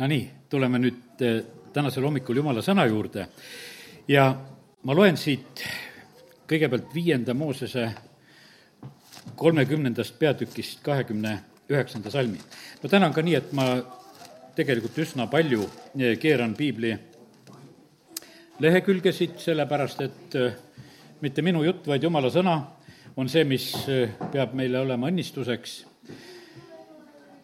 Nonii, tuleme nüüd eh, tänasel hommikul Jumala sõna juurde ja ma loen siit kõigepealt viienda Moosese kolmekümnendast peatükist kahekümne üheksanda salmi. no täna on ka nii, et ma tegelikult üsna palju eh, keeran piibli lehekülgesid, sellepärast et eh, mitte minu jutt, vaid Jumala sõna on see, mis peab meile olema õnnistuseks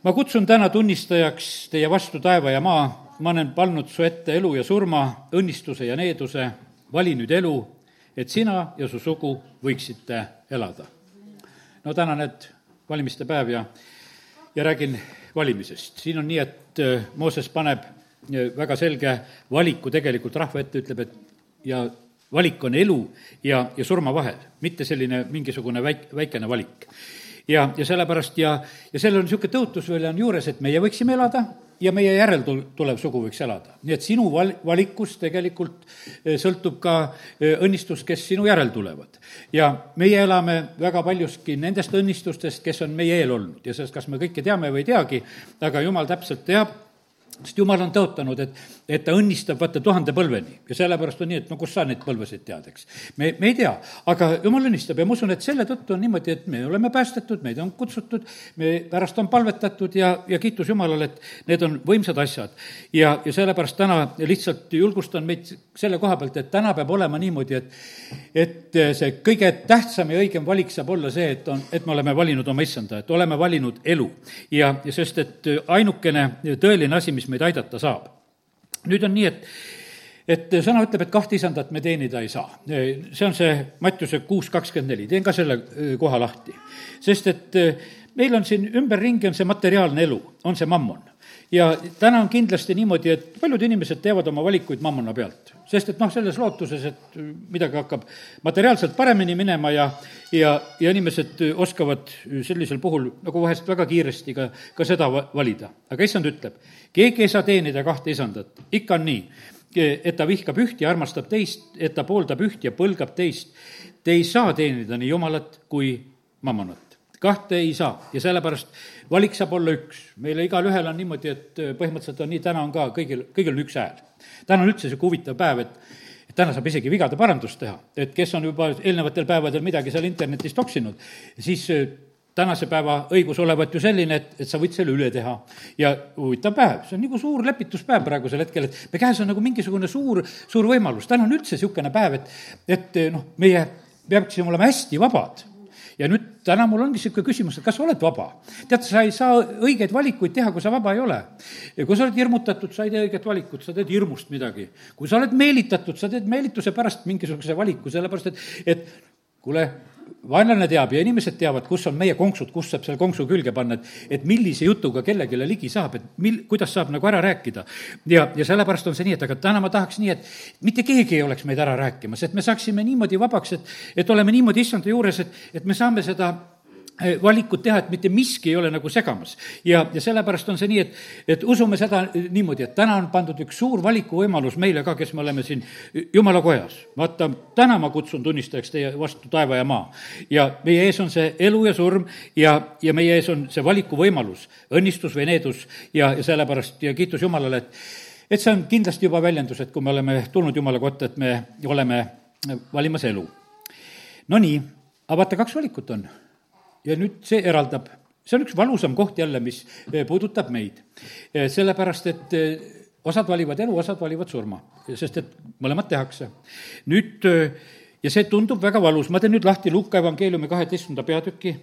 ma kutsun täna tunnistajaks teie vastu taeva ja maa, ma olen pannud su ette elu ja surma, õnnistuse ja needuse, vali nüüd elu, et sina ja su sugu võiksite elada. no täna need valimiste päev ja, ja räägin valimisest. siin on nii, et äh, Mooses paneb äh, väga selge valiku tegelikult rahva ette, ütleb, et ja valik on elu ja, ja surma vahel, mitte selline mingisugune väik-, väikene valik ja, ja sellepärast ja, ja sellel on niisugune tõotus veel on juures, et meie võiksime elada ja meie järeltulev sugu võiks elada. nii et sinu val-, valikust tegelikult eh, sõltub ka eh, õnnistus, kes sinu järel tulevad. ja meie elame väga paljuski nendest õnnistustest, kes on meie eel olnud ja sellest, kas me kõike teame või ei teagi, aga jumal täpselt teab sest jumal on tõotanud, et, et ta õnnistab vaata tuhande põlveni ja sellepärast on nii, et no kust sa neid põlvesid tead, eks. me, me ei tea, aga jumal õnnistab ja ma usun, et selle tõttu on niimoodi, et me oleme päästetud, meid on kutsutud, me pärast on palvetatud ja, ja kiitus Jumalale, et need on võimsad asjad. ja, ja sellepärast täna lihtsalt julgustan meid selle koha pealt, et täna peab olema niimoodi, et et see kõige tähtsam ja õigem valik saab olla see, et on, et me oleme valinud oma issanda, et oleme valinud elu. ja, ja sest, et ainukene tõeline asi, mis meid aidata saab. Nüüd on nii, et et sõna ütleb, et kahte isandat me teenida ei saa. see on see Mattiuse kuus kakskümmend neli, teen ka selle koha lahti. sest et meil on siin ümberringi on see materiaalne elu, on see mammon ja täna on kindlasti niimoodi, et paljud inimesed teevad oma valikuid mammona pealt. sest et noh, selles lootuses, et midagi hakkab materiaalselt paremini minema ja, ja, ja inimesed oskavad sellisel puhul nagu vahest väga kiiresti ka, ka seda valida. aga issand ütleb, keegi ei saa teenida kahte isandat, ikka on nii, et ta vihkab üht ja armastab teist, et ta pooldab üht ja põlgab teist. Te ei saa teenida nii Jumalat kui mammonat kahte ei saa ja sellepärast valik saab olla üks. meile igalühel on niimoodi, et äh, põhimõtteliselt on nii, täna on ka kõigil, kõigil on üks hääl. täna on üldse niisugune huvitav päev, et täna saab isegi vigade parandust teha, et kes on juba eelnevatel päevadel midagi seal internetis toksinud, siis äh, tänase päeva õigus olevat ju selline, et, et sa võid selle üle teha. ja huvitav päev, see on nagu suur lepituspäev praegusel hetkel, et me käes on nagu mingisugune suur, suur võimalus, täna on üldse niisugune päev, et, et noh, meie peaksime olema hästi vabad ja nüüd täna mul ongi niisugune küsimus, et kas sa oled vaba? tead, sa ei saa õigeid valikuid teha, kui sa vaba ei ole. ja kui sa oled hirmutatud, sa ei tee õiget valikut, sa teed hirmust midagi. kui sa oled meelitatud, sa teed meelituse pärast mingisuguse valiku, sellepärast et, et kuule, vaenlane teab ja inimesed teavad, kus on meie konksud, kus saab selle konksu külge panna, et et millise jutuga kellelegi ligi saab, et mil-, kuidas saab nagu ära rääkida. ja, ja sellepärast on see nii, et aga täna ma tahaks nii, et mitte keegi ei oleks meid ära rääkimas, et me saaksime niimoodi vabaks, et et oleme niimoodi issanda juures, et, et me saame seda valikut teha, et mitte miski ei ole nagu segamas. ja, ja sellepärast on see nii, et, et usume seda niimoodi, et täna on pandud üks suur valikuvõimalus meile ka, kes me oleme siin jumala kojas. vaata, täna ma kutsun tunnistajaks teie vastu taeva ja maa. ja meie ees on see elu ja surm ja, ja meie ees on see valikuvõimalus, õnnistus või needus ja, ja sellepärast ja kiitus Jumalale, et et see on kindlasti juba väljendus, et kui me oleme tulnud Jumala kotta, et me oleme valimas elu. Nonii, aga vaata, kaks valikut on ja nüüd see eraldab, see on üks valusam koht jälle, mis eh, puudutab meid. Eh, sellepärast, et eh, osad valivad elu, osad valivad surma, sest et mõlemat tehakse. nüüd ja see tundub väga valus, ma teen nüüd lahti Luuka evangeeliumi kaheteistkümnenda peatüki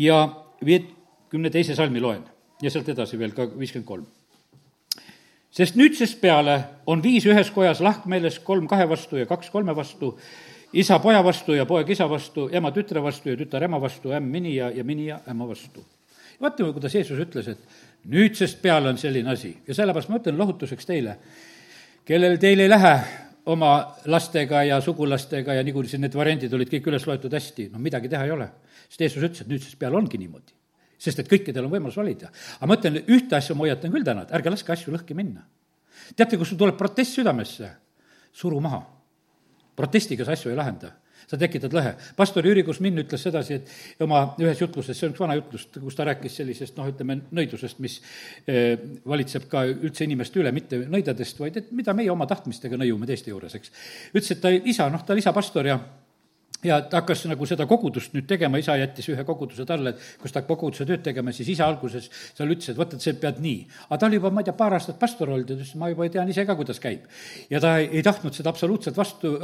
ja viiekümne teise salmi loen. Ja sealt edasi veel ka viiskümmend kolm. Sest nüüdsest peale on viis ühes kojas lahkmeeles, kolm kahe vastu ja kaks kolme vastu isa poja vastu ja poeg isa vastu, ema tütre vastu ja tütar ema vastu, ämm mini ja, ja mini ja ämma vastu. vaatame, kuidas Jeesus ütles, et nüüdsest peale on selline asi ja sellepärast ma ütlen lohutuseks teile, kellel teil ei lähe oma lastega ja sugulastega ja nagu siin need variandid olid kõik üles loetud hästi, no midagi teha ei ole. sest Jeesus ütles, et nüüdsest peale ongi niimoodi. sest et kõikidel on võimalus valida. aga ma ütlen, ühte asja ma hoiatan küll täna, et ärge laske asju lõhki minna. teate, kus sul tuleb protest südamesse? suru maha protestiga sa asju ei lahenda. sa tekitad lõhe. pastor Jüri Kusmin ütles sedasi, et oma ühes jutluses, see on üks vana jutlus, kus ta rääkis sellisest noh, ütleme nõidusest, mis eh, valitseb ka üldse inimeste üle, mitte nõidadest, vaid et mida meie oma tahtmistega nõiume teiste juures, eks. ütles, et ta isa, noh, ta oli isapastor ja ja ta hakkas nagu seda kogudust nüüd tegema, isa jättis ühe koguduse talle, kus ta koguduse tööd tegema, siis isa alguses seal ütles, et vot, et sa pead nii. aga ta oli juba, ma ei tea, paar aastat pastor olnud ja ta ütles, ma juba tean ise ka, kuidas käib. ja ta ei, ei tahtnud seda absoluutselt vastu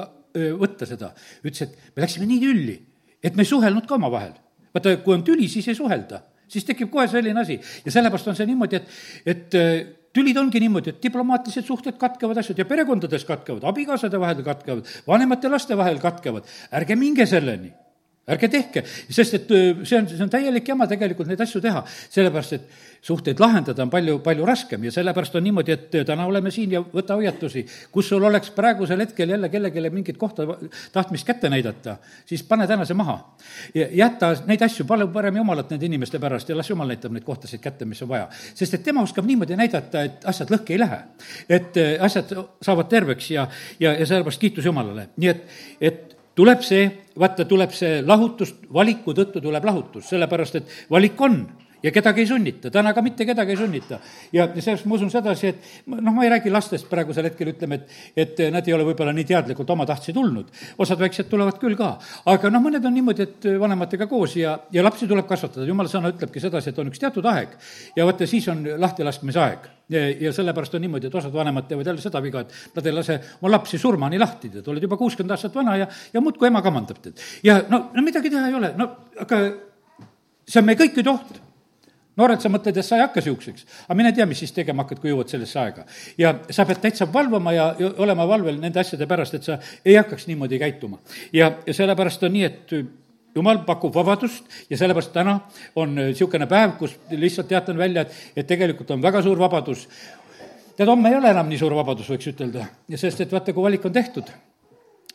võtta, seda. ütles, et me läksime nii tülli, et me ei suhelnud ka omavahel. vaata, kui on tüli, siis ei suhelda siis tekib kohe selline asi ja sellepärast on see niimoodi, et, et tülid ongi niimoodi, et diplomaatilised suhted katkevad asjad ja perekondades katkevad, abikaasade vahel katkevad, vanemate laste vahel katkevad. ärge minge selleni ärge tehke, sest et see on, see on täielik jama tegelikult neid asju teha, sellepärast et suhteid lahendada on palju, palju raskem ja sellepärast on niimoodi, et täna oleme siin ja võta hoiatusi. kus sul oleks praegusel hetkel jälle kellelegi mingit kohta tahtmist kätte näidata, siis pane täna see maha. jäta neid asju palju parem jumalat nende inimeste pärast ja las jumal näitab neid kohtasid kätte, mis on vaja. sest et tema oskab niimoodi näidata, et asjad lõhki ei lähe. et asjad saavad terveks ja, ja, ja sellepärast kiitus Jumalale, nii et, et tuleb see, vaata, tuleb see lahutus, valiku tõttu tuleb lahutus, sellepärast et valik on ja kedagi ei sunnita, täna ka mitte kedagi ei sunnita. ja sellest ma usun sedasi, et noh, ma ei räägi lastest praegusel hetkel, ütleme, et, et nad ei ole võib-olla nii teadlikult omatahtsi tulnud. osad väiksed tulevad küll ka, aga noh, mõned on niimoodi, et vanematega koos ja, ja lapsi tuleb kasvatada, jumala sõna ütlebki sedasi, et on üks teatud aeg. Ja vaata, siis on lahtilaskmise aeg. Ja, ja sellepärast on niimoodi, et osad vanemad teevad jälle seda viga, et nad ei lase oma lapsi surmani lahti, tead, oled juba kuuskümmend aastat vana ja, ja muudkui ema kamandab, tead. ja no, no midagi teha ei ole, no aga see on meie kõikide oht noored, sa mõtled, et sa ei hakka niisuguseks, aga mine tea, mis siis tegema hakkad, kui jõuad sellesse aega. ja sa pead täitsa valvama ja, olema valvel nende asjade pärast, et sa ei hakkaks niimoodi käituma. ja, ja sellepärast on nii, et jumal pakub vabadust ja sellepärast täna on niisugune päev, kus lihtsalt teatan välja, et, et tegelikult on väga suur vabadus. tead, homme ei ole enam nii suur vabadus, võiks ütelda, sest et vaata, kui valik on tehtud,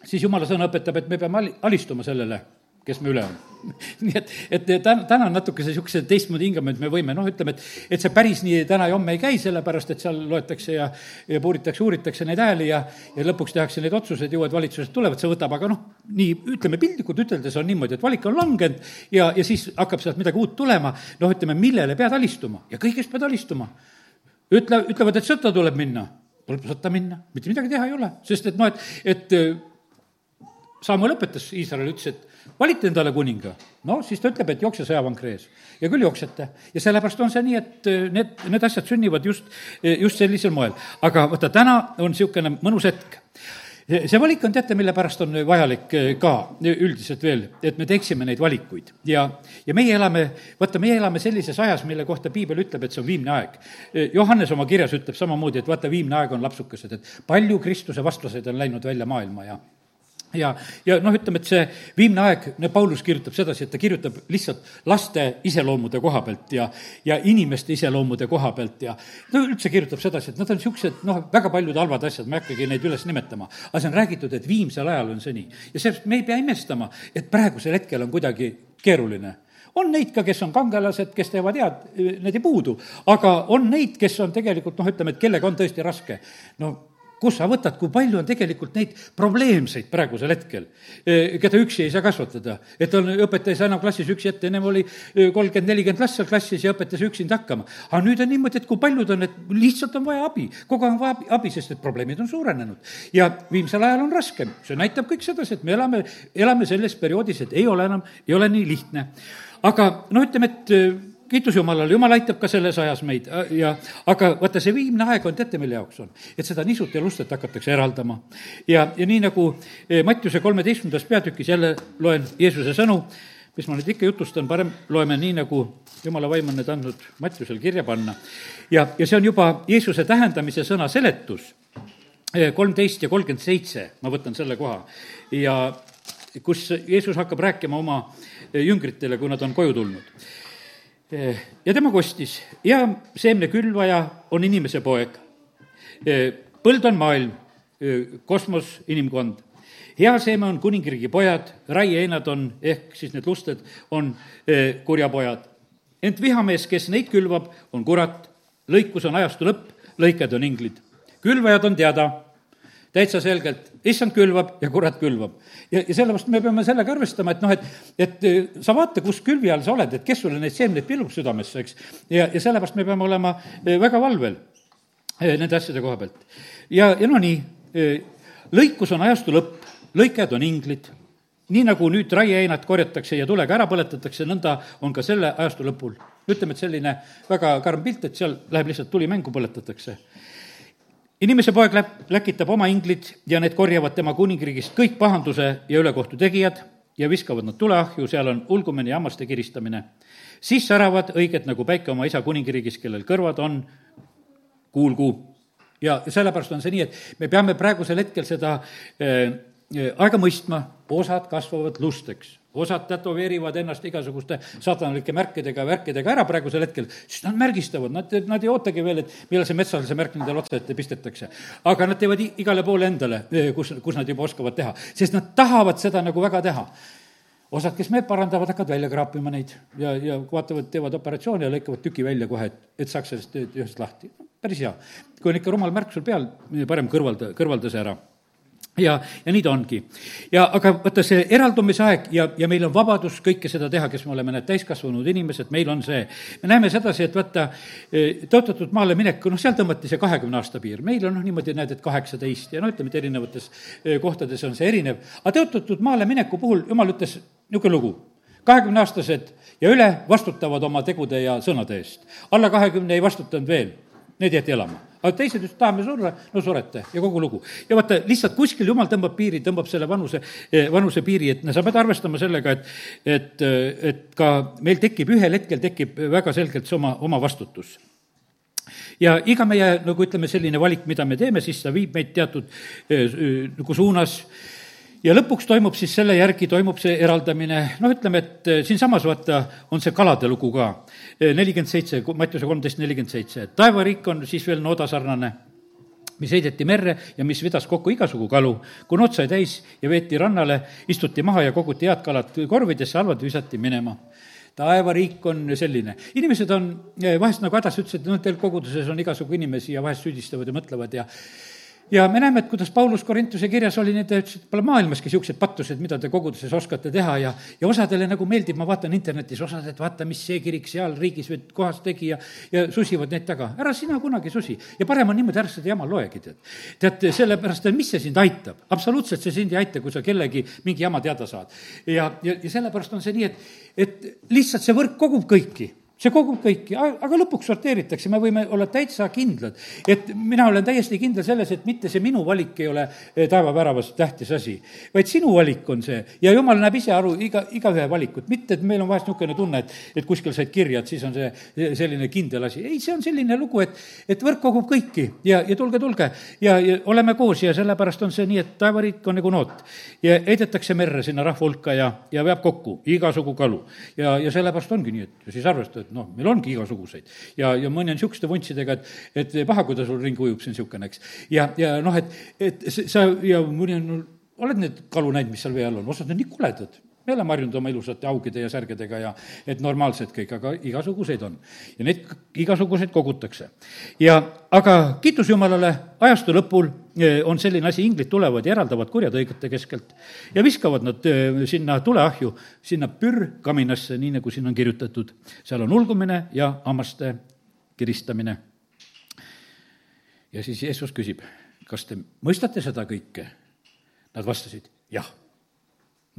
siis jumala sõna õpetab, et me peame alistuma sellele kes me üle on. nii et, et täna, täna on natukese niisuguse teistmoodi hingamine, et me võime noh, ütleme, et, et see päris nii täna ja homme ei käi, sellepärast et seal loetakse ja, ja puuritakse, uuritakse neid hääli ja, ja lõpuks tehakse neid otsuseid, uued valitsused tulevad, see võtab, aga noh, nii ütleme piltlikult üteldes on niimoodi, et valik on langenud ja, ja siis hakkab sealt midagi uut tulema, noh, ütleme, millele pead alistuma? Ja kõigest pead alistuma. ütle, ütlevad, et sõtta tuleb minna, tuleb sõtta minna, mitte midagi teha ei ole, sest et noh, et, et Samuel õpetas, Iisrael ütles, et valite endale kuninga, no siis ta ütleb, et jookse sõjavankri ees. ja küll jooksete. ja sellepärast on see nii, et äh, need, need asjad sünnivad just, äh, just sellisel moel. aga vaata, täna on niisugune mõnus hetk see valik on, teate, mille pärast on vajalik äh, ka üldiselt veel, et me teeksime neid valikuid ja, ja meie elame, vaata, meie elame sellises ajas, mille kohta piibel ütleb, et see on viimne aeg. Johannes oma kirjas ütleb samamoodi, et vaata, viimne aeg on lapsukesed, et palju Kristuse vastaseid on läinud välja maailma ja ja, ja noh, ütleme, et see viimne aeg, Paulus kirjutab sedasi, et ta kirjutab lihtsalt laste iseloomude koha pealt ja, ja inimeste iseloomude koha pealt ja no üldse kirjutab sedasi, et nad on niisugused noh, väga paljud halvad asjad, ma ei hakkagi neid üles nimetama, aga see on räägitud, et viimsel ajal on see nii. ja seepärast me ei pea imestama, et praegusel hetkel on kuidagi keeruline on neid ka, kes on kangelased, kes teevad head, need ei puudu, aga on neid, kes on tegelikult noh, ütleme, et kellega on tõesti raske. no kus sa võtad, kui palju on tegelikult neid probleemseid praegusel hetkel, e, keda üksi ei saa kasvatada. et on, õpetaja ei saa enam klassis üksi ette, ennem oli e, kolmkümmend, nelikümmend last seal klassis ja õpetaja sai üksinda hakkama. aga nüüd on niimoodi, et kui paljud on, et lihtsalt on vaja abi, kogu aeg on vaja abi, abi, sest need probleemid on suurenenud. ja viimsel ajal on raskem, see näitab kõik sedasi, et me elame, elame selles perioodis, et ei ole enam, ei ole nii lihtne. aga no ütleme, et kiitus Jumalale, Jumal aitab ka selles ajas meid äh, ja aga vaata, see viimne aeg on, teate, mille jaoks on? et seda nisut ja lustet hakatakse eraldama. ja, ja nii nagu eh, Mattiuse kolmeteistkümnendas peatükis jälle loen Jeesuse sõnu, mis ma nüüd ikka jutustan, parem loeme nii, nagu Jumala vaim on need andnud Mattiusel kirja panna. ja, ja see on juba Jeesuse tähendamise sõna seletus, eh, kolmteist ja kolmkümmend seitse, ma võtan selle koha, ja kus Jeesus hakkab rääkima oma eh, jüngritele, kui nad on koju tulnud ja tema kostis ja seemnekülvaja on inimese poeg. Eh, põld on maailm, eh, kosmos, inimkond. hea seeme on kuningriigi pojad, raieinad on, ehk siis need lusted on kurjapojad. ent vihamees, kes neid külvab, on kurat, lõikus on ajastu lõpp, lõiked on inglid. külvajad on teada, täitsa selgelt, issand külvab ja kurat külvab. ja, ja sellepärast me peame sellega arvestama, et noh, et, et eh, sa vaata, kus külvi all sa oled, et kes sulle neid seemneid pilub südamesse, eks. ja, ja sellepärast me peame olema eh, väga valvel eh, nende asjade koha pealt. ja, ja no nii, lõikus on ajastu lõpp, lõikajad on inglid, nii nagu nüüd raieheinad korjatakse ja tulega ära põletatakse, nõnda on ka selle ajastu lõpul. ütleme, et selline väga karm pilt, et seal läheb lihtsalt tuli mängu, põletatakse inimese poeg läb, läkitab oma inglid ja need korjavad tema kuningriigist kõik pahanduse ja ülekohtu tegijad ja viskavad nad tuleahju, seal on ulgumine ja hammaste kiristamine. siis säravad õiged nagu päike oma isa kuningriigis, kellel kõrvad on, kuulgu. ja sellepärast on see nii, et me peame praegusel hetkel seda äh, aega mõistma, osad kasvavad lusteks osad tätoveerivad ennast igasuguste saatanalike märkidega, värkidega ära praegusel hetkel, siis nad märgistavad, nad, nad ei ootagi veel, et millal see metsalise märk nendele otsa ette pistetakse. aga nad teevad igale poole endale, kus, kus nad juba oskavad teha, sest nad tahavad seda nagu väga teha osad, kes meelt parandavad, hakkavad välja kraapima neid ja, ja vaatavad, teevad operatsiooni ja lõikavad tüki välja kohe, et, et saaks sellest ühest lahti. päris hea. kui on ikka rumal märk sul peal, parem kõrvalda, kõrvalda see ära ja, ja nii ta ongi. ja aga vaata, see eraldumise aeg ja, ja meil on vabadus kõike seda teha, kes me oleme need täiskasvanud inimesed, meil on see. me näeme sedasi, et vaata, e, tõotatud maale minek, noh, seal tõmmati see kahekümne aasta piir, meil on noh, niimoodi näed, et kaheksateist ja no ütleme, et erinevates e, kohtades on see erinev. aga tõotatud maale mineku puhul jumal ütles niisugune lugu, kahekümneaastased ja üle vastutavad oma tegude ja sõnade eest. alla kahekümne ei vastutanud veel need jäeti elama. Aga teised ütlesid, tahame surra, no surete ja kogu lugu. ja vaata, lihtsalt kuskil jumal tõmbab piiri, tõmbab selle vanuse, eh, vanuse piiri, et sa pead arvestama sellega, et, et, et ka meil tekib, ühel hetkel tekib väga selgelt see oma, oma vastutus ja iga meie, nagu ütleme, selline valik, mida me teeme, siis ta viib meid teatud eh, nagu suunas ja lõpuks toimub siis selle järgi, toimub see eraldamine, noh, ütleme, et eh, siinsamas vaata, on see kalade lugu ka, eh, nelikümmend seitse, Mattiuse kolmteist nelikümmend seitse, taevariik on siis veel noodasarnane, mis heideti merre ja mis vedas kokku igasugu kalu. kui nood sai täis ja veeti rannale, istuti maha ja koguti head kalad korvidesse, halvad visati minema taevariik on selline. inimesed on eh, vahest nagu hädas, ütlesid, noh, teil koguduses on igasugu inimesi ja vahest süüdistavad ja mõtlevad ja ja me näeme, et kuidas Paulus Korintuse kirjas oli, nii ta ütles, et pole maailmaski niisugused pattused, mida te koguduses oskate teha ja ja osadele nagu meeldib, ma vaatan internetis, osad, et vaata, mis see kirik seal riigis või kohas tegi ja ja susivad neid taga. ära sina kunagi susi. ja parem on niimoodi, ära seda jama loegi, tead. tead, sellepärast, et mis see sind aitab? absoluutselt see sind ei aita, kui sa kellegi mingi jama teada saad. ja, ja, ja sellepärast on see nii, et, et lihtsalt see võrk kogub kõiki see kogub kõiki, aga lõpuks sorteeritakse, me võime olla täitsa kindlad, et mina olen täiesti kindel selles, et mitte see minu valik ei ole eh, taevaväravas tähtis asi, vaid sinu valik on see. Ja jumal näeb ise aru iga, igaühe valikut, mitte et meil on vahest niisugune tunne, et, et kuskil said kirja, et siis on see selline kindel asi, ei, see on selline lugu, et, et võrk kogub kõiki. Ja, ja tulge, tulge. Ja, ja oleme koos ja sellepärast on see nii, et taevariik on nagu noot. Ja heidetakse merre sinna rahva hulka ja, ja veab kokku igasugu kalu. Ja, ja sellepärast ongi nii, et siis arvestada, noh, meil ongi igasuguseid. ja, ja mõni on niisuguste vuntsidega, et, et paha, kui ta sul ringi ujub, see on niisugune, eks. ja, ja noh, et, et sa ja mõni on, oled need kalu näinud, mis seal vee all on, osad on nii koledad me oleme harjunud oma ilusate haugide ja särgedega ja et normaalsed kõik, aga igasuguseid on. ja neid igasuguseid kogutakse. ja aga kiitus Jumalale, ajastu lõpul eh, on selline asi, inglid tulevad ja eraldavad kurjad õigete keskelt ja viskavad nad eh, sinna tuleahju, sinna pürrkaminasse, nii nagu siin on kirjutatud. seal on ulgumine ja hammaste kiristamine. ja siis Jeesus küsib, kas te mõistate seda kõike? Nad vastasid, jah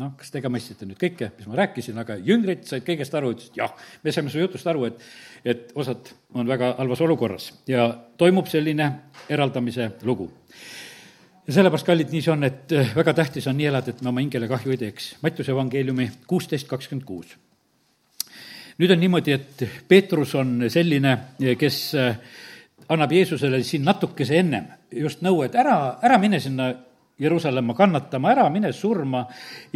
noh, kas te ka mõistsite nüüd kõike, mis ma rääkisin, aga jüngrid said kõigest aru, ütlesid jah, me saime su jutust aru, et, et osad on väga halvas olukorras ja toimub selline eraldamise lugu. ja sellepärast, kallid, nii see on, et eh, väga tähtis on nii elada, et me oma hingele kahju ei teeks. Mattiuse evangeeliumi kuusteist kakskümmend kuus. nüüd on niimoodi, et Peetrus on selline, kes eh, annab Jeesusele siin natukese ennem just nõu, et ära, ära mine sinna Jeruusalemma kannatama, ära mine surma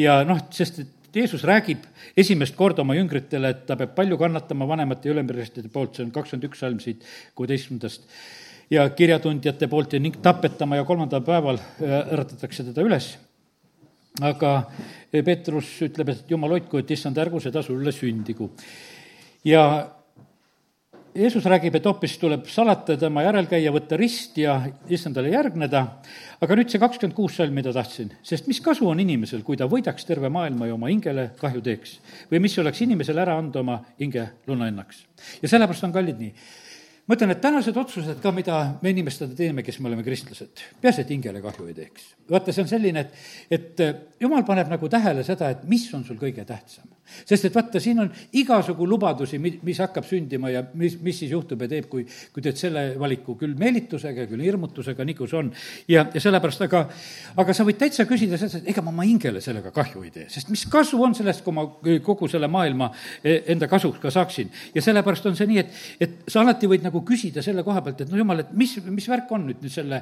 ja noh, sest et Jeesus räägib esimest korda oma jüngritele, et ta peab palju kannatama vanemate ja ülemprestide poolt, see on kakskümmend üks salm siit kuueteistkümnendast, ja kirjatundjate poolt ja ning tapetama ja kolmandal päeval äh, äratatakse teda üles. aga Peetrus ütleb, et jumal hoidku, et issand, ärgu seda sulle sündigu. ja Jeesus räägib, et hoopis tuleb salata tema järel käia, võtta rist ja issandale järgneda, aga nüüd see kakskümmend kuus salm, mida tahtsin, sest mis kasu on inimesel, kui ta võidaks terve maailma ja oma hingele kahju teeks? või mis oleks inimesel ära anda oma hinge lunnahinnaks? ja sellepärast on kallid nii ma ütlen, et tänased otsused ka, mida me inimestena teeme, kes me oleme kristlased, peaasi, et hingele kahju ei teeks. vaata, see on selline, et, et jumal paneb nagu tähele seda, et mis on sul kõige tähtsam. Sest et vaata, siin on igasugu lubadusi, mi-, mis hakkab sündima ja mis, mis siis juhtub ja teeb, kui, kui teed selle valiku küll meelitusega, küll hirmutusega, nii kui see on. ja, ja sellepärast, aga, aga sa võid täitsa küsida seda, et ega ma oma hingele sellega kahju ei tee, sest mis kasu on sellest, kui ma kogu selle maailma e, enda kasuks ka saaksin. ja sellepärast on see nii, et, et sa alati võid nagu küsida selle koha pealt, et no jumal, et mis, mis värk on nüüd nüüd selle,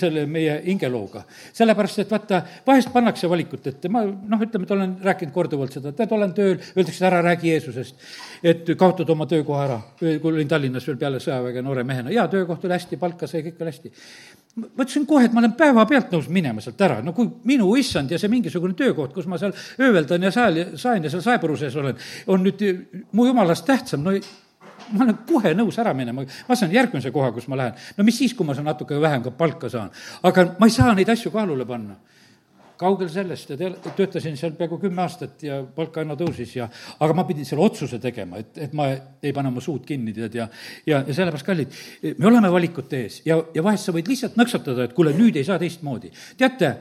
selle meie hingelooga. sellepärast, et vaata, vahest pannakse valikut ette, ma noh, ütleme, et olen rääkinud korduvalt seda, tead, olen tööl, öeldakse, ära räägi Jeesusest. et kaotad oma töökoha ära, kui olin Tallinnas veel peale sõjaväge noore mehena, hea töökoht oli hästi, palka sai, kõik oli hästi. Ma ütlesin kohe, et ma olen päevapealt nõus minema sealt ära, no kui minu issand ja see mingisugune töökoht, kus ma seal ööveldan ja saal, saen ja seal saepuru sees olen, on nüüd mu jumalast tähtsam, no ma olen kohe nõus ära minema, ma saan järgmise koha, kus ma lähen. no mis siis, kui ma saan natuke vähem ka palka saan, aga ma ei saa neid asju kaalule panna kaugel sellest ja te-, töötasin seal peaaegu kümme aastat ja palk aina tõusis ja aga ma pidin selle otsuse tegema, et, et ma ei pane oma suud kinni, tead, ja ja, ja sellepärast, kallid, me oleme valikute ees ja, ja vahest sa võid lihtsalt nõksatada, et kuule, nüüd ei saa teistmoodi. teate,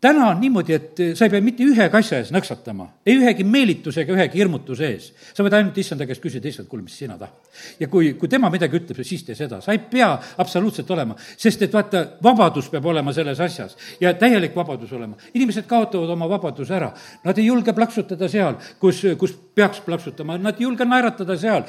täna on niimoodi, et sa ei pea mitte ühegi asja ees nõksatama, ei ühegi meelituse ega ühegi hirmutuse ees. sa võid ainult issanda käest küsida, issand, kuule, mis sina tahad. ja kui, kui tema midagi ütleb, siis tee seda, sa ei pea absoluutselt olema, sest et vaata, vabadus peab olema selles asjas ja täielik vabadus olema. inimesed kaotavad oma vabaduse ära, nad ei julge plaksutada seal, kus, kus peaks plaksutama, nad ei julge naeratada seal,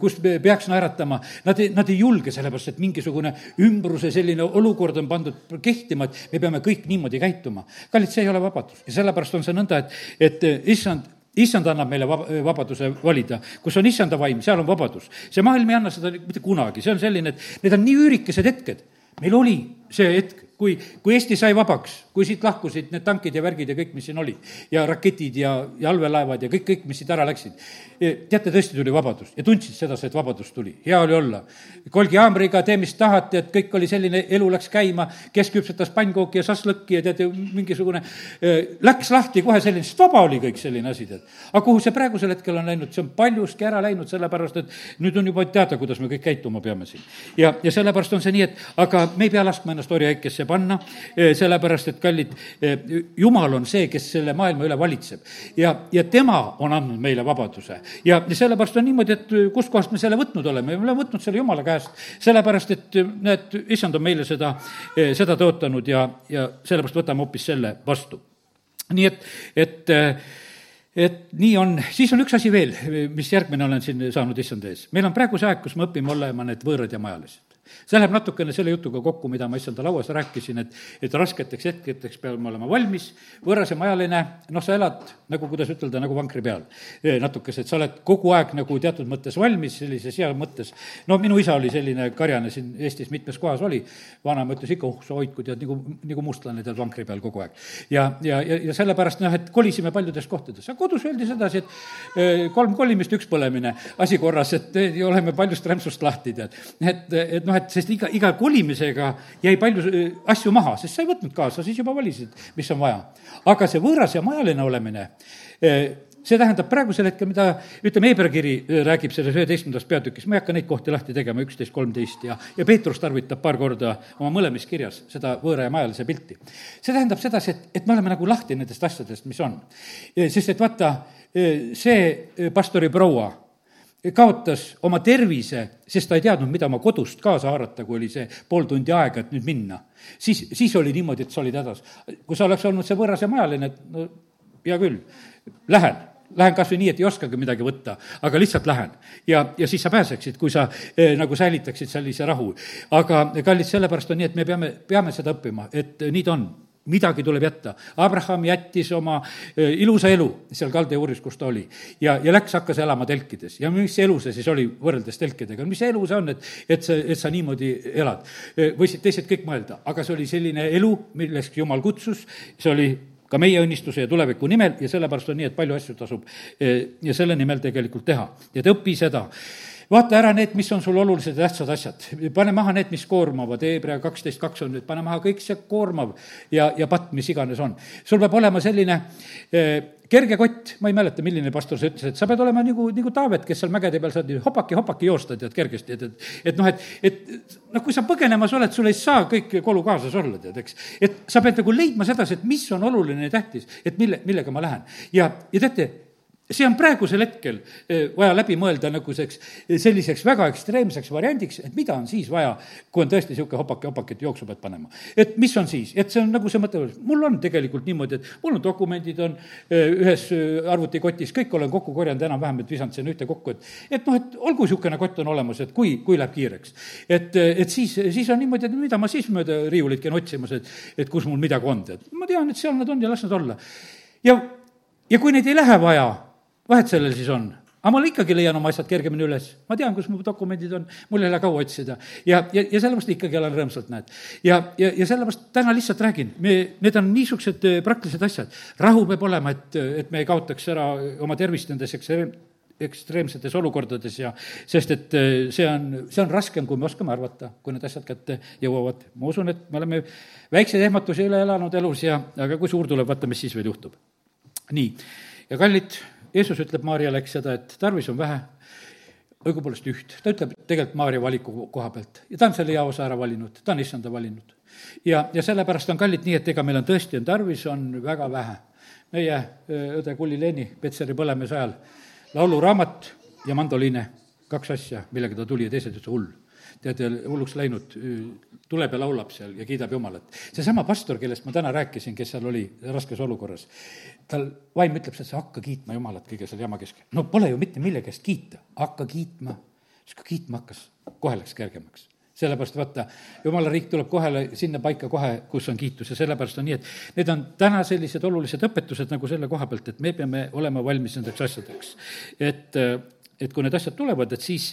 kus peaks naeratama, nad ei, nad ei julge, sellepärast et mingisugune ümbruse selline olukord on pandud kehtima, et me peame kõik niimoodi käituma käituma. kallid, see ei ole vabadus ja sellepärast on see nõnda, et, et eh, issand, issand annab meile vab-, vabaduse valida, kus on issanda vaim, seal on vabadus. see maailm ei anna seda mitte kunagi, see on selline, et need on nii üürikesed hetked. meil oli see hetk, kui, kui Eesti sai vabaks, kui siit lahkusid need tankid ja värgid ja kõik, mis siin olid, ja raketid ja, ja allveelaevad ja kõik, kõik, mis siit ära läksid, teate, tõesti tuli vabadus ja tundsid sedasi, et vabadus tuli, hea oli olla. kolgi haamriga, tee, mis tahad, et kõik oli selline, elu läks käima, kes küpsetas pannkooki ja šašlõkki ja tead, mingisugune, läks lahti kohe selline, sest vaba oli kõik selline asi, tead. aga kuhu see praegusel hetkel on läinud, see on paljuski ära läinud, sellepärast et nüüd on juba teada, kuidas me kõik käituma peame siin. ja, ja sellepärast on see nii, et aga me ei pea laskma ennast orjaäikesse panna, sellepärast et kallid, Jumal on see, kes selle maailma üle valitseb. ja, ja tema on andnud meile vabaduse. ja, ja sellepärast on niimoodi, et kustkohast me selle võtnud oleme, me oleme võtnud selle Jumala käest, sellepärast et näed, issand on meile seda, seda tõotanud ja, ja sellepärast võtame hoopis selle vastu. nii et, et et nii on, siis on üks asi veel, mis järgmine olen siin saanud issanda ees. meil on praegu see aeg, kus me õpime olema need võõrad ja majalised see läheb natukene selle jutuga kokku, mida ma issanda lauas rääkisin, et, et rasketeks hetkedeks peame olema valmis, võõras ja majaline, noh, sa elad nagu, kuidas ütelda, nagu vankri peal. natukese, et sa oled kogu aeg nagu teatud mõttes valmis, sellises hea mõttes. no minu isa oli selline karjane siin Eestis mitmes kohas oli, vanaema ütles ikka, oh sa hoidku, tead, nagu, nagu mustlane tead vankri peal kogu aeg. ja, ja, ja, ja sellepärast noh, et kolisime paljudes kohtades, aga kodus öeldi sedasi, et eh, kolm kolimist, üks põlemine, asi korras, et oleme paljust rämpsust lahti, tead. et, et noh, et sest iga, iga kolimisega jäi palju äh, asju maha, sest sa ei võtnud kaasa, siis juba valisid, mis on vaja. aga see võõras ja majaline olemine, äh, see tähendab praegusel hetkel, mida ütleme, Hebra kiri äh, räägib selles üheteistkümnendas peatükis, ma ei hakka neid kohti lahti tegema, üksteist, kolmteist ja, ja Peetrus tarvitab paar korda oma mõlemas kirjas seda võõra ja majalise pilti. see tähendab sedasi, et, et me oleme nagu lahti nendest asjadest, mis on. sest et vaata, see pastori proua kaotas oma tervise, sest ta ei teadnud, mida oma kodust kaasa haarata, kui oli see pool tundi aega, et nüüd minna. siis, siis oli niimoodi, et sa olid hädas. kui sa oleks olnud see võõras ja majaline, et no hea küll, lähen lähen kas või nii, et ei oskagi midagi võtta, aga lihtsalt lähen. ja, ja siis sa pääseksid, kui sa eh, nagu säilitaksid sellise rahu. aga kallid, sellepärast on nii, et me peame, peame seda õppima, et nii ta on midagi tuleb jätta. Abraham jättis oma äh, ilusa elu seal kaldejuuris, kus ta oli. ja, ja läks, hakkas elama telkides. ja mis elu see siis oli võrreldes telkidega, mis elu see on, et, et sa, et sa niimoodi elad? Äh, võisid teised kõik mõelda, aga see oli selline elu, milleks Jumal kutsus, see oli ka meie õnnistuse ja tuleviku nimel ja sellepärast on nii, et palju asju tasub äh, ja selle nimel tegelikult teha. et õpi seda vaata ära need, mis on sul olulised ja tähtsad asjad, pane maha need, mis koormavad, Hebra kaksteist kaks on, et pane maha kõik see koormav ja, ja patt, mis iganes on. sul peab olema selline eh, kerge kott, ma ei mäleta, milline pastor see ütles, et sa pead olema nagu, nagu Taavet, kes seal mägede peal saad hopaki, hopaki joosta, tead, kergesti, et, et, et noh, et, et noh, kui sa põgenemas oled, sul ei saa kõik kolu kaasas olla, tead, eks. et sa pead nagu leidma sedasi, et mis on oluline ja tähtis, et mille, millega ma lähen. ja, ja teate, see on praegusel hetkel eh, vaja läbi mõelda nagu selleks, selliseks väga ekstreemseks variandiks, et mida on siis vaja, kui on tõesti niisugune hopake-hopake, et jooksu pead panema. et mis on siis, et see on nagu see mõte, mul on tegelikult niimoodi, et mul on dokumendid on eh, ühes eh, arvutikotis, kõik olen kokku korjanud enam-vähem, et visanud sinna ühte kokku, et et noh, et olgu niisugune kott on olemas, et kui, kui läheb kiireks. et, et siis, siis on niimoodi, et mida ma siis mööda riiulit käin otsimas, et, et kus mul midagi on, tead. ma tean, et seal nad on ja las nad olla. ja, ja kui neid ei lähe vaja vahet sellel siis on? aga ma ikkagi leian oma asjad kergemini üles, ma tean, kus mu dokumendid on, mul ei lähe kaua otsida. ja, ja, ja sellepärast ikkagi elan rõõmsalt, näed. ja, ja, ja sellepärast täna lihtsalt räägin, me, need on niisugused äh, praktilised asjad. rahu peab olema, et, et me ei kaotaks ära oma tervist nendes ekstreem, ekstreemsetes olukordades ja sest et äh, see on, see on raskem, kui me oskame arvata, kui need asjad kätte jõuavad. ma usun, et me oleme väikseid ehmatusi üle elanud elus ja, aga kui suur tuleb, vaata, mis siis veel juhtub. nii, ja kallid Jeesus ütleb Maarjale, eks seda, et tarvis on vähe, õigupoolest üht. ta ütleb tegelikult Maarja valiku koha pealt ja ta on selle hea osa ära valinud, ta on issanda valinud. ja, ja sellepärast on kallid nii, et ega meil on tõesti, on tarvis, on väga vähe. meie õde Kulli Leeni Petseri põlemise ajal lauluraamat ja mandoliine, kaks asja, millega ta tuli ja teised ütlesid hull tead, hulluks läinud, tuleb ja laulab seal ja kiidab Jumalat. seesama pastor, kellest ma täna rääkisin, kes seal oli raskes olukorras, tal vaim ütleb, sa hakka kiitma Jumalat kõige selle jama keskel. no pole ju mitte millegi eest kiita, hakka kiitma. siis kui kiitma hakkas, kohe läks kergemaks sellepärast vaata, jumala riik tuleb kohe sinna paika kohe, kus on kiitus ja sellepärast on nii, et need on täna sellised olulised õpetused nagu selle koha pealt, et me peame olema valmis nendeks asjadeks. et, et kui need asjad tulevad, et siis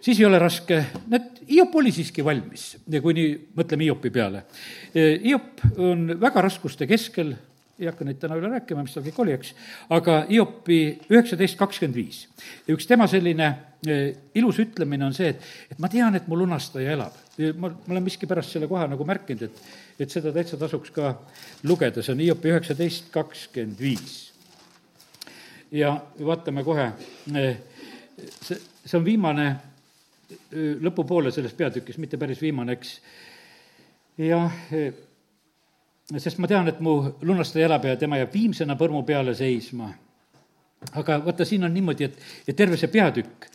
siis ei ole raske, näed, Hiop oli siiski valmis, kui nii mõtleme Hiopi peale. Hiop on väga raskuste keskel, ei hakka neid täna üle rääkima, mis tal kõik oli, eks, aga Hiopi üheksateist kakskümmend viis. üks tema selline eh, ilus ütlemine on see, et, et ma tean, et mu lunastaja elab. ma, ma olen miskipärast selle koha nagu märkinud, et, et seda täitsa tasuks ka lugeda, see on Hiopi üheksateist kakskümmend viis. ja vaatame kohe, see, see on viimane lõpupoole selles peatükis, mitte päris viimane, eks. jah, sest ma tean, et mu lunastaja elab ja tema jääb viimsena põrmu peale seisma. aga vaata, siin on niimoodi, et, et terve see peatükk,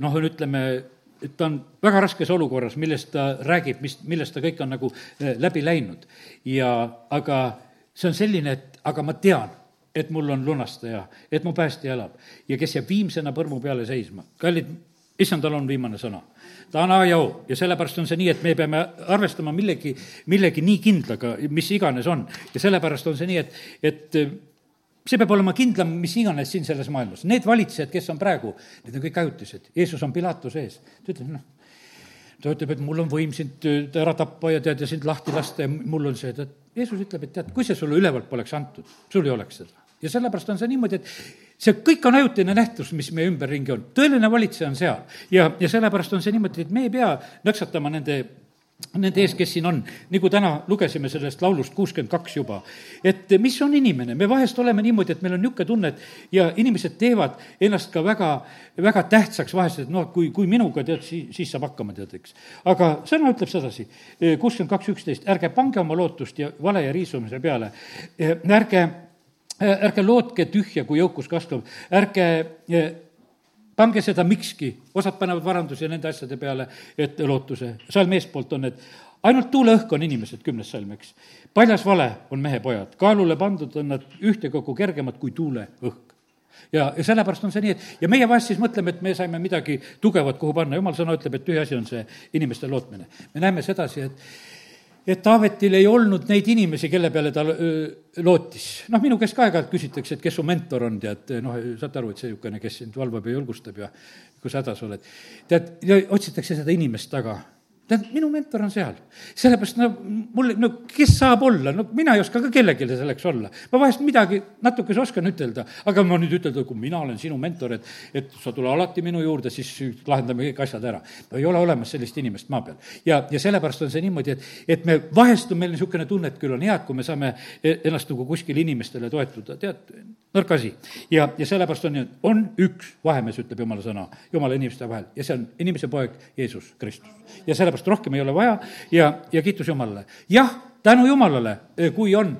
noh, on ütleme, et ta on väga raskes olukorras, millest ta räägib, mis, millest ta kõik on nagu läbi läinud. ja aga see on selline, et aga ma tean, et mul on lunastaja, et mu päästja elab ja kes jääb viimsena põrmu peale seisma. kallid issandal on viimane sõna. ta on A ja O ja sellepärast on see nii, et me peame arvestama millegi, millegi nii kindlaga, mis iganes on. ja sellepärast on see nii, et, et see peab olema kindlam, mis iganes siin selles maailmas. Need valitsejad, kes on praegu, need on kõik ajutised. Jeesus on Pilatuse ees. ta ütleb, noh, ta ütleb, et mul on võim sind ära tappa ja tead, ja sind lahti lasta ja mul on see, tead. Jeesus ütleb, et tead, kui see sulle ülevalt poleks antud, sul ei oleks seda. Ja sellepärast on see niimoodi, et see kõik on ajutine nähtus, mis meie ümberringi on. tõeline valitseja on seal ja, ja sellepärast on see niimoodi, et me ei pea nõksatama nende nende ees, kes siin on, nagu täna lugesime sellest laulust kuuskümmend kaks juba. et mis on inimene, me vahest oleme niimoodi, et meil on niisugune tunne, et ja inimesed teevad ennast ka väga, väga tähtsaks vahest, et noh, kui, kui minuga tead, siis, siis saab hakkama, tead, eks. aga sõna ütleb sedasi, kuuskümmend kaks üksteist, ärge pange oma lootust ja vale ja riisumise peale, ärge ärge lootke tühja, kui jõukus kasvab, ärge eh, pange seda mikski, osad panevad varanduse nende asjade peale, et lootuse. salm eespoolt on, et ainult tuuleõhk on inimesed, kümnes salm, eks. paljas vale on mehepojad, kaalule pandud on nad ühtekokku kergemad kui tuuleõhk ja, ja sellepärast on see nii, et ja meie vahest siis mõtleme, et me saime midagi tugevat, kuhu panna, jumal sõna ütleb, et tühi asi on see inimeste lootmine. me näeme sedasi, et et Taavetil ei olnud neid inimesi, kelle peale ta lootis. noh, minu käest ka aeg-ajalt küsitakse, et kes su mentor on, tead, noh, saate aru, et see niisugune, kes sind valvab ja julgustab ja kus hädas oled. tead, otsitakse seda inimest taga tead, minu mentor on seal. sellepärast no mul, no kes saab olla, no mina ei oska ka kellelegi selleks olla. ma vahest midagi natukese oskan ütelda, aga ma nüüd ütelda, kui mina olen sinu mentor, et, et sa tule alati minu juurde, siis lahendame kõik asjad ära. no ei ole olemas sellist inimest maa peal. ja, ja sellepärast on see niimoodi, et, et me vahest on meil niisugune tunne, et küll on hea, et kui me saame e-, ennast nagu kuskil inimestele toetuda, tead, nõrk asi. ja, ja sellepärast on nii, et on üks vahemees, ütleb jumala sõna, jumala inimeste vahel ja see on inimese poeg Jeesus Kristus. ja sellepärast rohkem ei ole vaja ja, ja kiitus Jumalale. jah, tänu Jumalale, kui on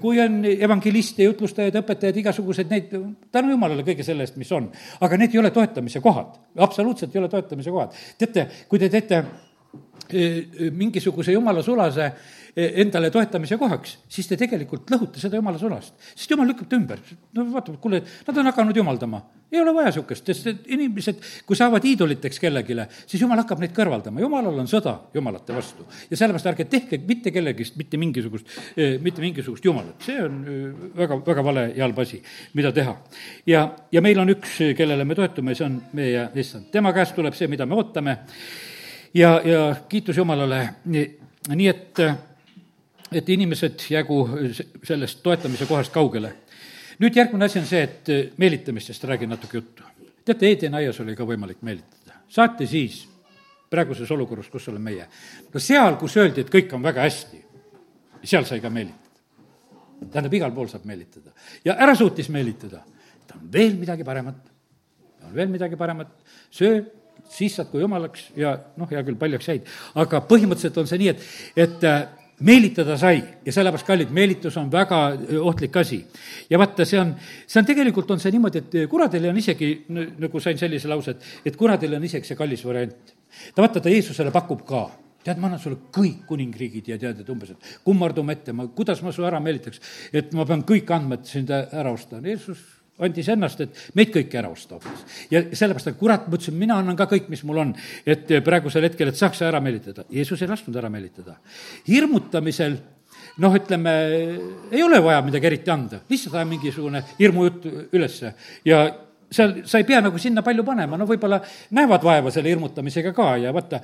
kui on evangeliste, jutlustajaid, õpetajaid, igasuguseid neid, tänu jumalale kõige selle eest, mis on. aga need ei ole toetamise kohad, absoluutselt ei ole toetamise kohad. teate, kui te teete eh, mingisuguse jumala sulase Eh, endale toetamise kohaks, siis te tegelikult lõhute seda jumala sulast. sest jumal lükkab ta ümber. no vaatab, kuule, nad on hakanud jumaldama. ei ole vaja niisugust, sest inimesed, kui saavad iidoliteks kellelegi, siis jumal hakkab neid kõrvaldama. jumalal on sõda jumalate vastu. ja sellepärast ärge tehke mitte kellegist mitte mingisugust, eh, mitte mingisugust jumalat. see on eh, väga, väga vale ja halb asi, mida teha. ja, ja meil on üks, kellele me toetume, see on meie issand. tema käest tuleb see, mida me ootame ja, ja kiitus Jumalale, nii et et inimesed jäägu sellest toetamise kohast kaugele. nüüd järgmine asi on see, et meelitamistest räägin natuke juttu. teate, Eedeni aias oli ka võimalik meelitada. saate siis, praeguses olukorras, kus oleme meie, no seal, kus öeldi, et kõik on väga hästi, seal sai ka meelitada. tähendab, igal pool saab meelitada. ja ära suutis meelitada, et on veel midagi paremat, on veel midagi paremat, söö, siis saad kui jumalaks ja noh, hea küll, paljaks jäid, aga põhimõtteliselt on see nii, et, et meelitada sai ja sellepärast, kallid, meelitus on väga ohtlik asi. ja vaata, see on, see on tegelikult, on see niimoodi, et kuradil on isegi, nagu sain sellise lause, et, et kuradil on isegi see kallis variant. ta vaata, ta Jeesusele pakub ka tead, ma annan sulle kõik kuningriigid ja tead, et umbes, et kummardume ette, ma, kuidas ma su ära meelitaks, et ma pean kõik andmed sind ära osta. Jeesus andis ennast, et meid kõiki ära osta hoopis. ja sellepärast, et kurat, ma ütlesin, mina annan ka kõik, mis mul on, et praegusel hetkel, et saaks ära meelitada. Jeesus ei lasknud ära meelitada. hirmutamisel noh, ütleme, ei ole vaja midagi eriti anda, lihtsalt aja mingisugune hirmujutt ülesse ja seal sa ei pea nagu sinna palju panema, no võib-olla näevad vaeva selle hirmutamisega ka ja vaata,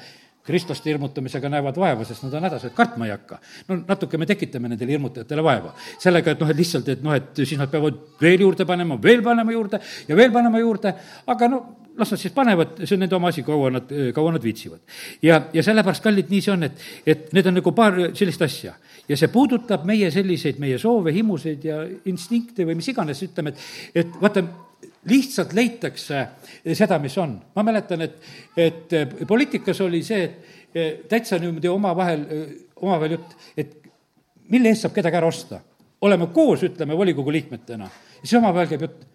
kristlaste hirmutamisega näevad vaeva, sest nad on hädas, et kartma ei hakka. no natuke me tekitame nendele hirmutajatele vaeva. sellega, et noh, et lihtsalt, et noh, et siis nad peavad veel juurde panema, veel panema juurde ja veel panema juurde, aga no las nad siis panevad, see on nende oma asi, kaua nad, kaua nad viitsivad. ja, ja sellepärast, kallid, nii see on, et, et need on nagu paar sellist asja. ja see puudutab meie selliseid, meie soove, himuseid ja instinkte või mis iganes, ütleme, et, et vaata, lihtsalt leitakse seda, mis on. ma mäletan, et, et poliitikas oli see, et eh, täitsa niimoodi omavahel, eh, omavahel jutt, et mille eest saab kedagi ära osta. oleme koos, ütleme, volikogu liikmetena. siis omavahel käib jutt,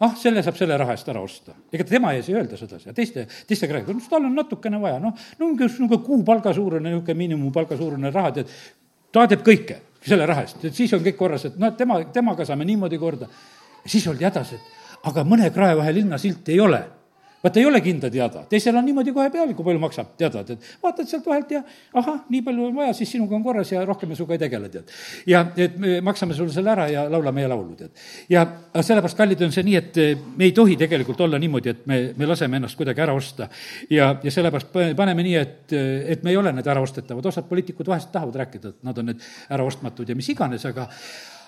ah, selle saab selle raha eest ära osta. ega tema ees ei öelda sedasi ja teiste, teistega räägib, no tal on natukene vaja, noh, no niisugune kuupalga suurune, niisugune miinimumpalga suurune raha, tead, ta teeb kõike selle raha eest, et siis on kõik korras, et noh, et tema, temaga saame niimoodi korda. ja siis oldi hädas, et aga mõne krae vahel linnasilti ei ole vaata, ei ole kindla teada, teisel on niimoodi kohe peal, kui palju maksab, teadad, et vaatad sealt vahelt ja ahah, nii palju on vaja, siis sinuga on korras ja rohkem me sinuga ei tegele, tead. ja et me maksame sulle selle ära ja laulame meie laulu, tead. ja sellepärast, kallid, on see nii, et me ei tohi tegelikult olla niimoodi, et me, me laseme ennast kuidagi ära osta. ja, ja sellepärast paneme nii, et, et me ei ole need äraostetavad, osad poliitikud vahest tahavad rääkida, et nad on nüüd äraostmatud ja mis iganes, aga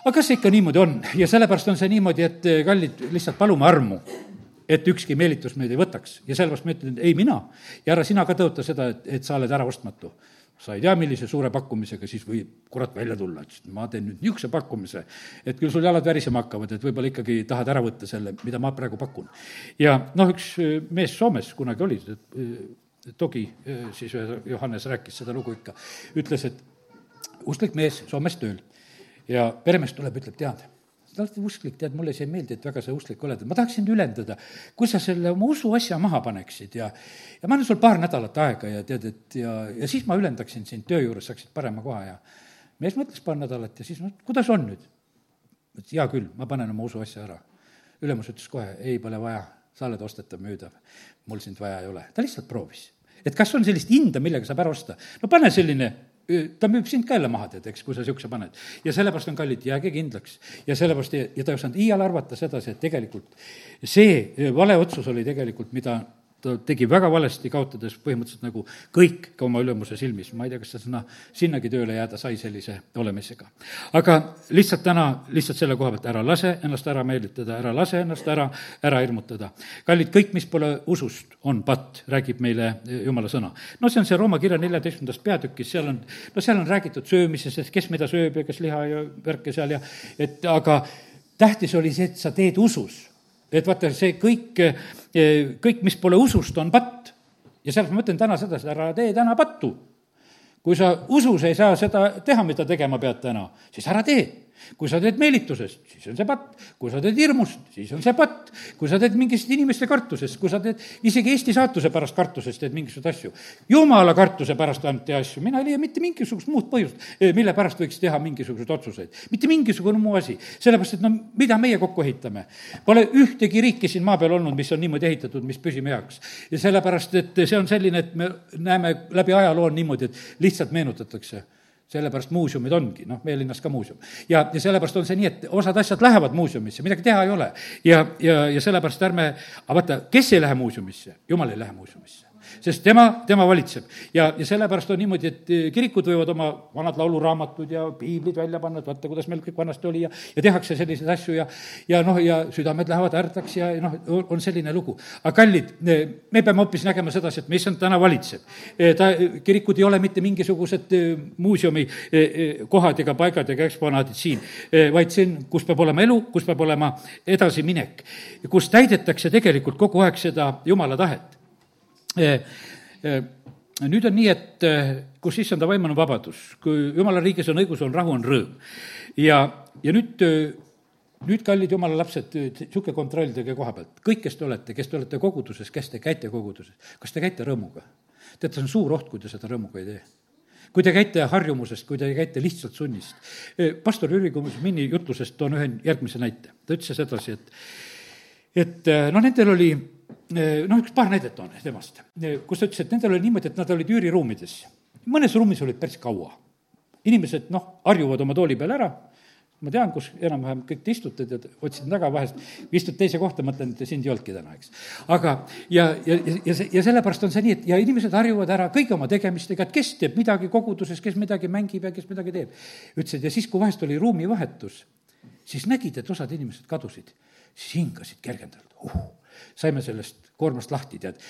aga kas see ikka niimoodi on? Ja sellepärast on see niimoodi, et kallid, lihtsalt palume armu et ükski meelitus meid ei võtaks. Ja sellepärast ma ütlen, ei mina. Ja ära sina ka tõota seda, et, et sa oled äraostmatu. sa ei tea, millise suure pakkumisega siis võib kurat välja tulla, et ma teen nüüd niisuguse pakkumise, et küll sul jalad värisema hakkavad, et võib-olla ikkagi tahad ära võtta selle, mida ma praegu pakun. ja noh, üks mees Soomes kunagi oli, Togi siis Johannes rääkis seda lugu ikka, ütles, et usklik mees Soomes tööl ja peremees tuleb, ütleb, tead, sa oled usklik, tead, mulle see ei meeldi, et väga sa usklik oled, ma tahaks sind ülendada, kui sa selle oma usuasja maha paneksid ja ja ma annan sulle paar nädalat aega ja tead, et ja, ja siis ma ülendaksin sind töö juures, saaksid parema koha ja mees mõtles paar nädalat ja siis no kuidas on nüüd? ütles hea küll, ma panen oma usuasja ära. ülemus ütles kohe, ei, pole vaja, sa oled ostetav, müüdav, mul sind vaja ei ole. ta lihtsalt proovis. et kas on sellist hinda, millega saab ära osta? no pane selline ta müüb sind ka jälle maha, tead, eks, kui sa niisuguse paned. ja sellepärast on kallid, jääge kindlaks. ja sellepärast, ja ta ei osanud iial arvata sedasi, et tegelikult see vale otsus oli tegelikult, mida ta tegi väga valesti, kaotades põhimõtteliselt nagu kõik ka oma ülemuse silmis. ma ei tea, kas ta sinna, sinnagi tööle jääda sai sellise olemisega. aga lihtsalt täna, lihtsalt selle koha pealt, ära lase ennast ära meelitada, ära lase ennast ära, ära hirmutada. kallid, kõik, mis pole usust, on patt, räägib meile jumala sõna. no see on see Rooma kirja neljateistkümnendas peatükis, seal on, no seal on räägitud söömisest, kes mida sööb ja kes liha ja värke seal ja et aga tähtis oli see, et sa teed usus et vaata, see kõik, kõik, mis pole usust, on patt. ja sellepärast ma ütlen täna sedasi, ära tee täna pattu. kui sa usus ei saa seda teha, mida tegema pead täna, siis ära tee kui sa teed meelitusest, siis on see patt. kui sa teed hirmust, siis on see patt. kui sa teed mingist inimeste kartusest, kui sa teed isegi Eesti saatuse pärast kartusest, teed mingisuguseid asju. jumala kartuse pärast tee asju, mina ei leia mitte mingisugust muud põhjust, eh, mille pärast võiks teha mingisuguseid otsuseid. mitte mingisugune muu asi, sellepärast et no mida meie kokku ehitame? Pole ühtegi riiki siin maa peal olnud, mis on niimoodi ehitatud, mis püsime heaks. ja sellepärast, et see on selline, et me näeme läbi ajaloo niimoodi, et lihtsalt meenutatakse sellepärast muuseumid ongi, noh, meie linnas ka muuseum. ja, ja sellepärast on see nii, et osad asjad lähevad muuseumisse, midagi teha ei ole. ja, ja, ja sellepärast ärme, aga vaata, kes ei lähe muuseumisse? jumal ei lähe muuseumisse sest tema, tema valitseb. ja, ja sellepärast on niimoodi, et eh, kirikud võivad oma vanad lauluraamatud ja piiblid välja panna, et vaata, kuidas meil kõik vanasti oli ja, ja tehakse selliseid asju ja, ja noh, ja südamed lähevad ärdaks ja noh, on selline lugu. aga kallid, eh, me peame hoopis nägema sedasi, et mis on täna valitseb. Eh, ta, kirikud ei ole mitte mingisugused muuseumi kohad ega paigad ega eksponaadid siin, vaid on, kus peab olema elu, kus peab olema edasiminek, kus täidetakse tegelikult kogu aeg seda jumala tahet Eh, eh, nüüd on nii, et eh, kus issanda vaim on vabadus, kui jumala riigis on õigus, on rahu, on rõõm. ja, ja nüüd, nüüd, kallid jumala lapsed, niisugune kontroll teie koha pealt, kõik, kes te olete, kes te olete koguduses, kes te käite koguduses, kas te käite rõõmuga? teate, see on suur oht, kui te seda rõõmuga ei tee kui te käite harjumusest, kui te käite lihtsalt sunnist. pastor Jüri Kumusmini jutlusest toon ühe järgmise näite. ta ütles sedasi, et, et noh, nendel oli noh, üks paar näidet on temast, kus ta ütles, et nendel oli niimoodi, et nad olid üüriruumides. mõnes ruumis olid päris kaua. inimesed, noh, harjuvad oma tooli peal ära, ma tean, kus enam-vähem kõik te istute, tead, otsin taga vahest, istud teise kohta, mõtlen, et sind ei olnudki täna, eks. aga, ja, ja, ja see, ja sellepärast on see nii, et ja inimesed harjuvad ära kõigi oma tegemistega, et kes teeb midagi koguduses, kes midagi mängib ja kes midagi teeb. ütlesid, ja siis, kui vahest oli ruumivahetus, siis nägid, et osad inimesed kadusid, siis hingasid kergendavalt uh saime sellest koormast lahti, tead.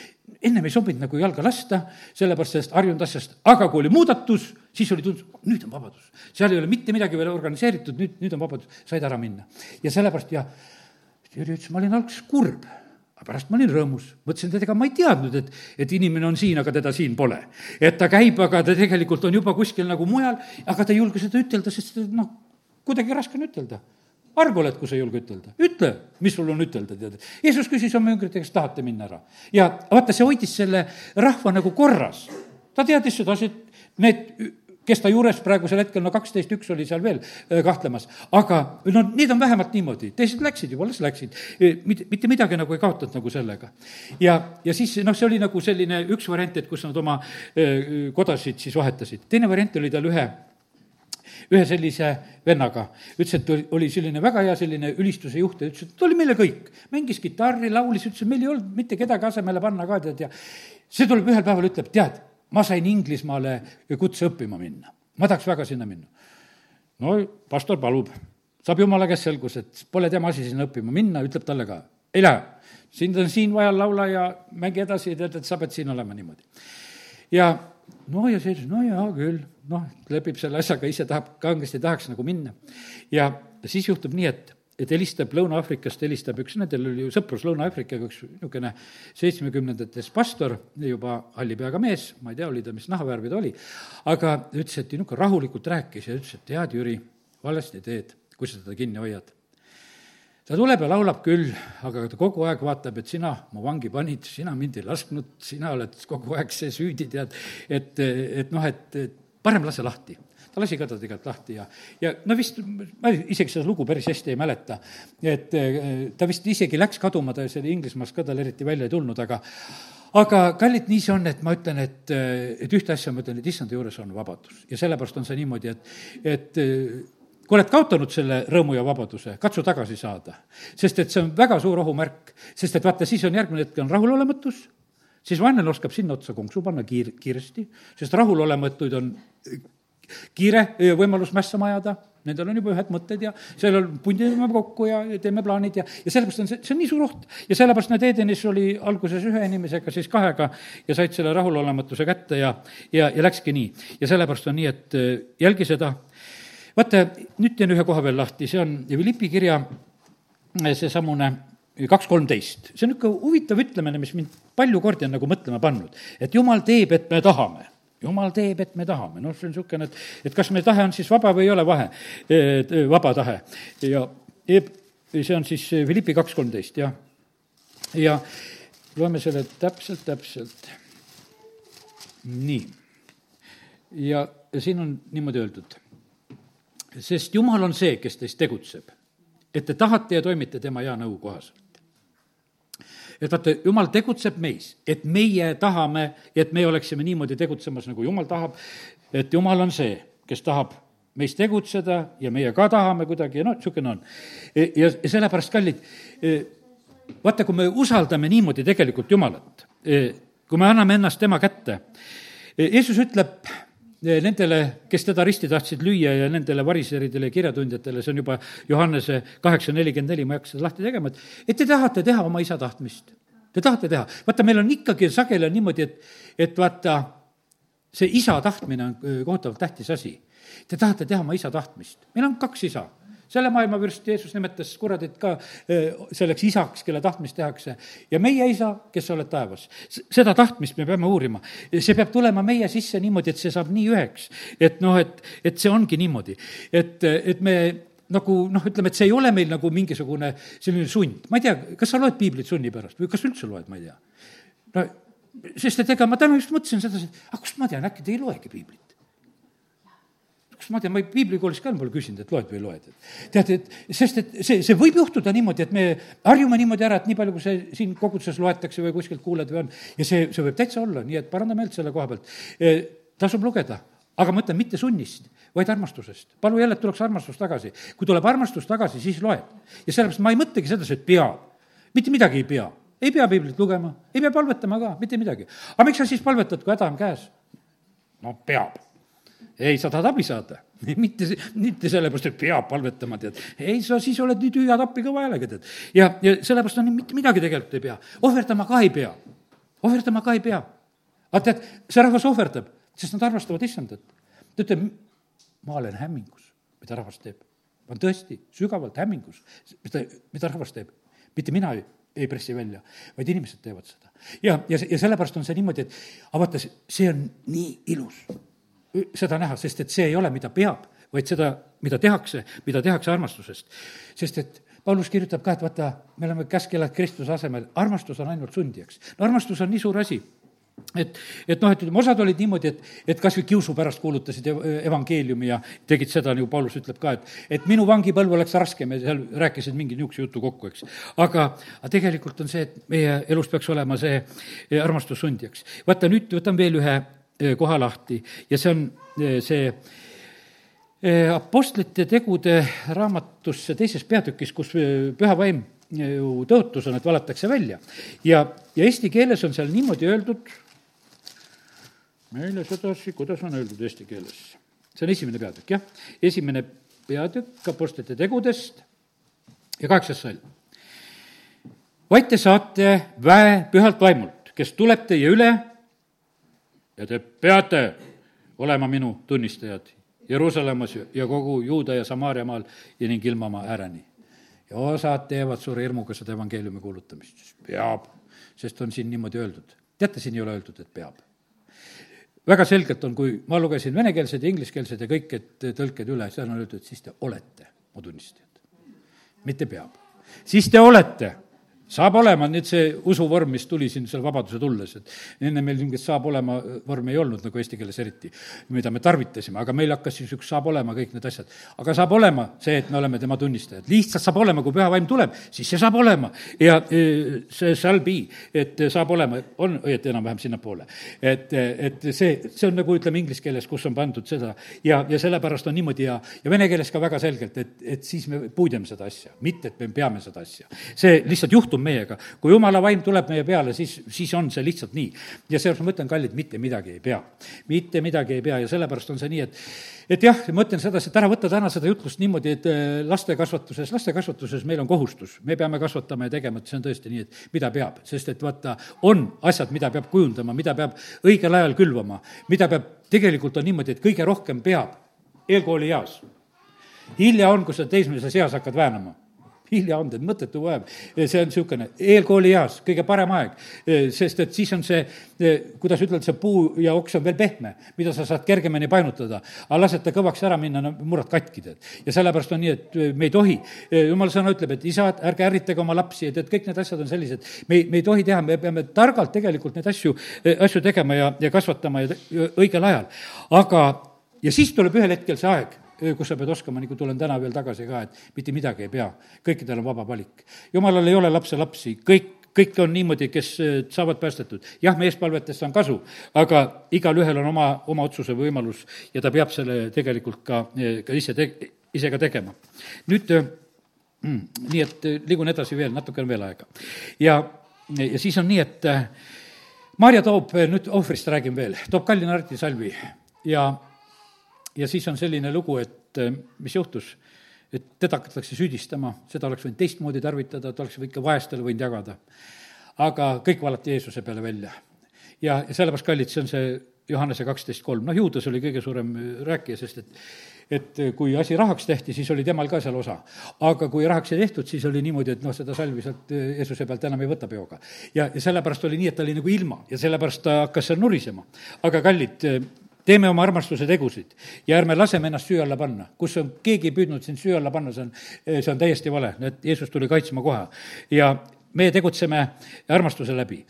ennem ei sobinud nagu jalga lasta, sellepärast sellest harjunud asjast, aga kui oli muudatus, siis oli tundus, nüüd on vabadus. seal ei ole mitte midagi veel organiseeritud, nüüd, nüüd on vabadus, said ära minna. ja sellepärast ja Jüri ütles, ma olin alguses kurb aga pärast ma olin rõõmus, mõtlesin, et ega ma ei teadnud, et, et inimene on siin, aga teda siin pole. et ta käib, aga ta tegelikult on juba kuskil nagu mujal, aga ta ei julge seda ütelda, sest noh, kuidagi raske on ütelda arg oled, kui sa ei julge ütelda. ütle, mis sul on ütelda, tead. Jeesus küsis oma jüngrite käest, tahate minna ära? ja vaata, see hoidis selle rahva nagu korras. ta teadis sedasi, et need kes ta juures praegusel hetkel, no kaksteist, üks oli seal veel äh, kahtlemas, aga no need on vähemalt niimoodi, teised läksid juba, las läksid. mitte, mitte midagi nagu ei kaotanud nagu sellega. ja, ja siis noh, see oli nagu selline üks variant, et kus nad oma äh, kodasid siis vahetasid. teine variant oli tal ühe ühe sellise vennaga. ütles, et oli selline väga hea selline ülistuse juht ja ütles, et ta oli meile kõik. mängis kitarri, laulis, ütles, et meil ei olnud mitte kedagi asemele panna ka, tead, ja see tuleb ühel päeval, ütleb, tead, ma sain Inglismaale kutse õppima minna. ma tahaks väga sinna minna. no pastor palub, saab jumala käest selgus, et pole tema asi sinna õppima minna, ütleb talle ka, ei lähe. sind on siin vaja laula ja mängi edasi, tead, et sa pead siin olema niimoodi. ja no ja ütles, no jaa küll, noh, lepib selle asjaga, ise tahab, kangesti tahaks nagu minna. ja siis juhtub nii, et, et helistab Lõuna-Aafrikast, helistab üks, nendel oli ju sõprus Lõuna-Aafrikaga, üks niisugune seitsmekümnendates pastor, juba halli peaga mees, ma ei tea, oli ta, mis nahavärvi ta oli, aga ütles, et niisugune rahulikult rääkis ja ütles, et tead, Jüri, valesti teed, kui sa teda kinni hoiad ta tuleb ja laulab küll, aga ta kogu aeg vaatab, et sina mu vangi panid, sina mind ei lasknud, sina oled kogu aeg see süüdi, tead, et, et noh, et, et parem lase lahti. ta lasi ka ta tegelikult lahti ja, ja no vist, ma isegi seda lugu päris hästi ei mäleta, et ta vist isegi läks kaduma, ta see oli Inglismaast ka, tal eriti välja ei tulnud, aga aga kallid, nii see on, et ma ütlen, et, et ühte asja ma ütlen, et issanda juures on vabadus ja sellepärast on see niimoodi, et, et kui oled kaotanud selle rõõmu ja vabaduse, katsu tagasi saada. sest et see on väga suur ohumärk, sest et vaata, siis on järgmine hetk on rahulolematus, siis vaenlane oskab sinna otsa konksu panna kiir-, kiiresti, sest rahulolematuid on kiire võimalus mässama ajada, nendel on juba ühed mõtted ja sellel pundime kokku ja teeme plaanid ja, ja sellepärast on see, see on nii suur oht. ja sellepärast need Edenis oli alguses ühe inimesega, siis kahega ja said selle rahulolematuse kätte ja, ja, ja läkski nii. ja sellepärast on nii, et äh, jälgi seda. vaata, nüüd teen ühe koha veel lahti, see on Philippi kirja äh, seesamune kaks kolmteist, see on niisugune huvitav ütlemine, mis mind palju kordi on nagu mõtlema pannud, et jumal teeb, et me tahame jumal teeb, et me tahame, noh, see on niisugune, et, et kas meie tahe on siis vaba või ei ole vahe, vaba tahe. ja see on siis Philippi kaks kolmteist, jah. ja loeme selle täpselt, täpselt. nii. ja, siin on niimoodi öeldud. sest Jumal on see, kes teist tegutseb, et te tahate ja toimite tema hea nõu kohaselt et vaata, jumal tegutseb meis, et meie tahame, et me oleksime niimoodi tegutsemas, nagu jumal tahab, et jumal on see, kes tahab meis tegutseda ja meie ka tahame kuidagi noh, niisugune on. ja, ja sellepärast, kallid, vaata, kui me usaldame niimoodi tegelikult Jumalat, kui me anname ennast tema kätte, Jeesus ütleb nendele, kes teda risti tahtsid lüüa ja nendele variseridele ja kirjatundjatele, see on juba Johannese kaheksa nelikümmend neli, ma ei hakka seda lahti tegema, et, et te tahate teha oma isa tahtmist. Te tahate teha, vaata, meil on ikkagi sageli on niimoodi, et, et vaata, see isa tahtmine on kohutavalt tähtis asi. Te tahate teha oma isa tahtmist. meil on kaks isa selle maailma vürst Jeesus nimetas kuradit ka selleks isaks, kelle tahtmist tehakse. ja meie isa, kes sa oled taevas, seda tahtmist me peame uurima. see peab tulema meie sisse niimoodi, et see saab nii üheks. et noh, et, et see ongi niimoodi, et, et me nagu noh, ütleme, et see ei ole meil nagu mingisugune selline sund. ma ei tea, kas sa loed piiblit sunni pärast või kas üldse loed, ma ei tea. no sest et ega ma täna just mõtlesin sedasi, et aga kust ma tean, äkki te ei loegi piiblit kas ma tean, ma piiblikoolis ka pole küsinud, et loed või ei loe, et tead, et sest et see, see võib juhtuda niimoodi, et me harjume niimoodi ära, et nii palju, kui see siin koguduses loetakse või kuskilt kuuled või on, ja see, see võib täitsa olla, nii et paranda meelt selle koha pealt. E, tasub lugeda, aga ma ütlen, mitte sunnist, vaid armastusest. palu jälle, et tuleks armastus tagasi. kui tuleb armastus tagasi, siis loed. ja sellepärast ma ei mõtlegi sedasi, et peab. mitte midagi ei pea. ei pea piiblit lugema, ei pea palvetama ka, mitte midagi. aga miks sa siis palvetad, kui häda on käes? no peab ei, sa tahad abi saada mitte, mitte sellepärast, et peab palvetama, tead. ei, sa siis oled nii tühja tappi kõva häälega, tead. ja, ja sellepärast on mitte midagi tegelikult ei pea. ohverdama ka ei pea. ohverdama ka ei pea. aga tead, see rahvas ohverdab, sest nad armastavad issandat. ta ütleb, ma olen hämmingus, mida rahvas teeb. ma olen tõesti sügavalt hämmingus, mida, mida rahvas teeb. mitte mina ei, ei pressi välja, vaid inimesed teevad seda. ja, ja, ja sellepärast on see niimoodi, et aga vaata, see on nii ilus seda näha, sest et see ei ole, mida peab, vaid seda, mida tehakse, mida tehakse armastusest. sest et Paulus kirjutab ka, et vaata, me oleme käskelad Kristuse asemel, armastus on ainult sundijaks. no armastus on nii suur asi et, et noh, et ütleme, osad olid niimoodi, et, et kas või kiusu pärast kuulutasid evangeeliumi ja tegid seda, nagu Paulus ütleb ka, et, et minu vangipõlv oleks raskem ja seal rääkisid mingi niisuguse jutu kokku, eks. aga, aga tegelikult on see, et meie elus peaks olema see armastus sundijaks. vaata, nüüd võtan veel ühe koha lahti ja see on see Apostlite tegude raamatusse teises peatükis, kus püha vaim ju tõotus on, et valatakse välja. ja, ja eesti keeles on seal niimoodi öeldud, meile sedasi, kuidas on öeldud eesti keeles? see on esimene peatükk, jah, esimene peatükk Apostlite tegudest ja kaheksas salm. vaid te saate väe pühalt vaimult, kes tuleb teie üle ja te peate olema minu tunnistajad Jeruusalemmas ja kogu Juuda ja Samaaria maal ja ning ilmamaa ääreni. ja osad teevad suure hirmuga seda evangeeliumi kuulutamist, siis peab, sest on siin niimoodi öeldud. teate, siin ei ole öeldud, et peab. väga selgelt on, kui ma lugesin venekeelsed ja ingliskeelsed ja kõik, et tõlked üle, seal on öeldud, siis te olete mu tunnistajad. mitte peab. siis te olete saab olema nüüd see usuvorm, mis tuli siin seal vabaduse tulles, et enne meil niisugust saab olema vormi ei olnud, nagu eesti keeles eriti, mida me tarvitasime, aga meil hakkas siis üks saab olema kõik need asjad. aga saab olema see, et me oleme tema tunnistajad, lihtsalt saab olema, kui püha vaim tuleb, siis see saab olema ja e, see shall be, et saab olema, on õieti enam-vähem sinnapoole. et, et see, see on nagu ütleme inglise keeles, kus on pandud seda ja, ja sellepärast on niimoodi ja, ja vene keeles ka väga selgelt, et, et siis me puudjame seda asja, mitte et me peame seda asja. see lihtsalt juhtub suhtub meiega. kui jumala vaim tuleb meie peale, siis, siis on see lihtsalt nii. ja seepärast ma mõtlen, kallid, mitte midagi ei pea. mitte midagi ei pea ja sellepärast on see nii, et et jah, ma ütlen sedasi, et ära võta täna seda jutlust niimoodi, et äh, laste kasvatuses, laste kasvatuses meil on kohustus, me peame kasvatama ja tegema, et see on tõesti nii, et mida peab, sest et vaata, on asjad, mida peab kujundama, mida peab õigel ajal külvama, mida peab, tegelikult on niimoodi, et kõige rohkem peab eelkoolieas. hilja on, kui sa teismelises eas hakkad väänama hilja on, tead, mõttetu vaev. see on niisugune eelkoolieas kõige parem aeg, sest et siis on see, kuidas ütelda, see puu ja oks on veel pehme, mida sa saad kergemini painutada. aga lased ta kõvaks ära minna, no murrad katki, tead. ja sellepärast on nii, et me ei tohi, jumala sõna ütleb, et isad, ärge ärritage oma lapsi, et, et kõik need asjad on sellised, me ei, me ei tohi teha, me peame targalt tegelikult neid asju, asju tegema ja, ja kasvatama ja õigel ajal. aga, ja siis tuleb ühel hetkel see aeg kus sa pead oskama, nagu tulen täna veel tagasi ka, et mitte midagi ei pea, kõikidel on vaba valik. jumalal ei ole lapselapsi, kõik kõik on niimoodi, kes saavad päästetud. jah, meespalvetest on kasu, aga igalühel on oma, oma otsuse võimalus ja ta peab selle tegelikult ka, ka ise te-, ise ka tegema. nüüd mm, nii, et liigun edasi veel, natuke on veel aega. ja, ja siis on nii, et Maarja toob, nüüd ohvrist räägin veel, toob Kallina Arti salvi ja ja siis on selline lugu, et eh, mis juhtus, et teda hakatakse süüdistama, seda oleks võinud teistmoodi tarvitada, ta oleks ikka vaestele võinud jagada. aga kõik valati Jeesuse peale välja. ja, ja sellepärast, kallid, see on see Johannese kaksteist kolm, noh, Juudas oli kõige suurem eh, rääkija, sest et et kui asi rahaks tehti, siis oli temal ka seal osa. aga kui rahaks ei tehtud, siis oli niimoodi, et noh, seda salvi sealt eh, Jeesuse pealt enam ei võta peoga. ja, ja sellepärast oli nii, et ta oli nagu ilma ja sellepärast ta hakkas seal nurisema. aga kallid, teeme oma armastuse tegusid ja ärme laseme ennast süü alla panna. kus on keegi püüdnud sind süü alla panna, see on, see on täiesti vale, et Jeesus tuli kaitsma kohe. ja meie tegutseme armastuse läbi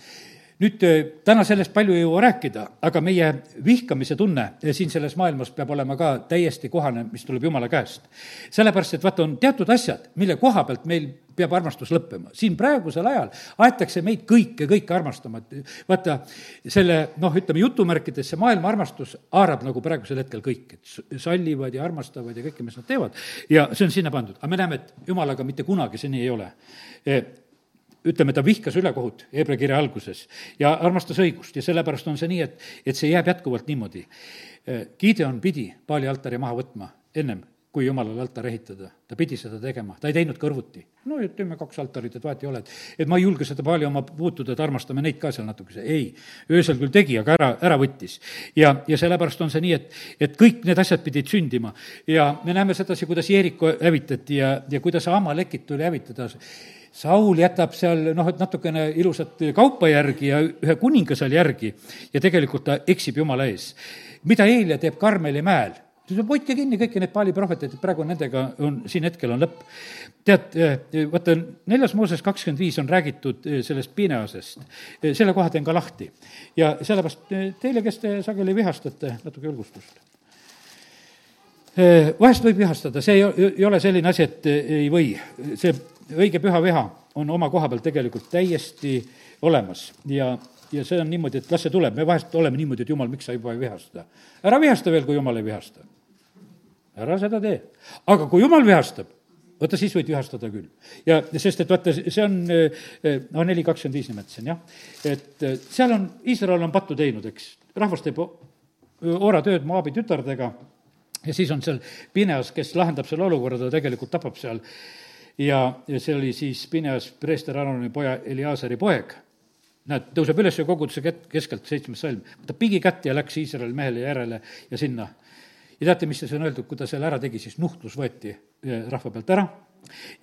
nüüd täna sellest palju ei jõua rääkida, aga meie vihkamise tunne siin selles maailmas peab olema ka täiesti kohane, mis tuleb Jumala käest. sellepärast, et vaata, on teatud asjad, mille koha pealt meil peab armastus lõppema. siin praegusel ajal aetakse meid kõike, kõike armastama, et vaata, selle noh, ütleme jutumärkides see maailma armastus haarab nagu praegusel hetkel kõik, et sallivad ja armastavad ja kõike, mis nad teevad. ja see on sinna pandud, aga me näeme, et jumalaga mitte kunagi see nii ei ole e, ütleme, ta vihkas ülekohut Hebra kirja alguses ja armastas õigust ja sellepärast on see nii, et, et see jääb jätkuvalt niimoodi. E, Gideon pidi paali altari maha võtma ennem kui jumalale altar ehitada. ta pidi seda tegema, ta ei teinud kõrvuti. no et teeme kaks altarit, et vahet ei ole, et et ma ei julge seda paali oma puutuda, et armastame neid ka seal natukese, ei. öösel küll tegi, aga ära, ära võttis. ja, ja sellepärast on see nii, et, et kõik need asjad pidid sündima. ja me näeme sedasi, kuidas Jeeriko hävitati ja, ja kuidas Amalekit tuli hävitada Saul jätab seal noh, et natukene ilusat kaupa järgi ja ühe kuninga seal järgi ja tegelikult ta eksib Jumala ees. mida Eelia teeb Karmeli mäel? ta ütleb, hoidke kinni kõiki neid Paali prohveteid, et praegu nendega on, siin hetkel on lõpp. tead, eh, vaata, neljas Mooses kakskümmend viis on räägitud eh, sellest piineasest. Eh, selle koha teen ka lahti. ja sellepärast teile, kes te sageli vihastate, natuke julgustust. vahest võib vihastada, see ei, ole selline asi, et ei või. see õige püha viha on oma koha peal tegelikult täiesti olemas ja ja see on niimoodi, et las see tuleb, me vahest oleme niimoodi, et jumal, miks sa juba ei vihasta. ära vihasta veel, kui jumal ei vihasta ära seda tee. aga kui jumal vihastab, vaata siis võid vihastada küll. ja sest, et vaata, see on, no neli kakskümmend viis nimetasin, jah. et eh, seal on, Iisrael on pattu teinud, eks, rahvas teeb ooratööd Moabi tütardega ja siis on seal Pineas, kes lahendab selle olukorra, ta tegelikult tapab seal ja, ja see oli siis Pineas preester Aaroni poja Eliaseri poeg. näed, tõuseb üles koguduse keskelt, seitsmes salm, võtab pigi kätte ja läks Iisraeli mehele järele ja sinna. Ja teate, mis siis on öeldud, kui ta selle ära tegi, siis nuhtlus võeti eh, rahva pealt ära.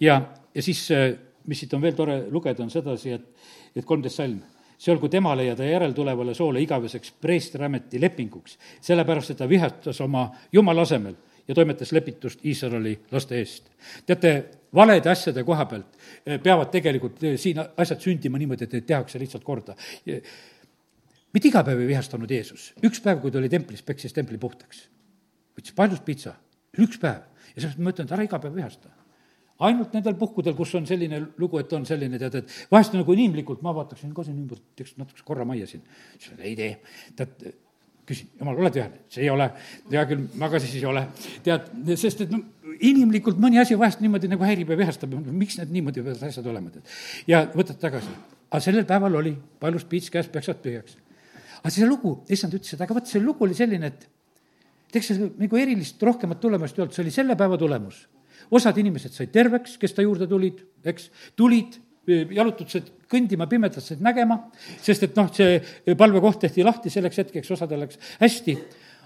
Ja, ja siis, eh, mis siit on veel tore lugeda, on sedasi, et, et kolmteist salm. See olgu temale ja ta järeltulevale soole igaveseks preestriameti lepinguks, sellepärast et ta vihastas oma jumala asemel ja toimetas lepitust Iisraeli laste eest. teate, valede asjade koha pealt eh, peavad tegelikult siin asjad sündima niimoodi, et neid tehakse lihtsalt korda. mitte iga päev ei vihastanud Jeesus, üks päev, kui ta oli templis, peksis templi puhtaks võttis paljust pitsa, üks päev. ja sellepärast ma ütlen, et ära iga päev vihasta. ainult nendel puhkudel, kus on selline lugu, et on selline, tead, et vahest nagu inimlikult ma vaataksin ka siin ümber, teeks natukese korra majja siin. siis ei tee, tead, küsin, jumal, oled ühel? see ei ole, hea küll, magasin, siis ei ole. tead, sest et noh, inimlikult mõni asi vahest niimoodi nagu häirib ja vihastab, miks need niimoodi peavad asjad olema, tead. ja võtad tagasi. aga sellel päeval oli, paljus piits käes, peksad tühjaks. aga see lugu, issand ütles, et aga vot see lugu oli selline, et teeks seal nagu erilist rohkemat tulemust ei olnud, see oli selle päeva tulemus. osad inimesed said terveks, kes ta juurde tulid, eks, tulid, jalutasid kõndima pimedas, said nägema, sest et noh, see palvekoht tehti lahti selleks hetkeks, osadel läks hästi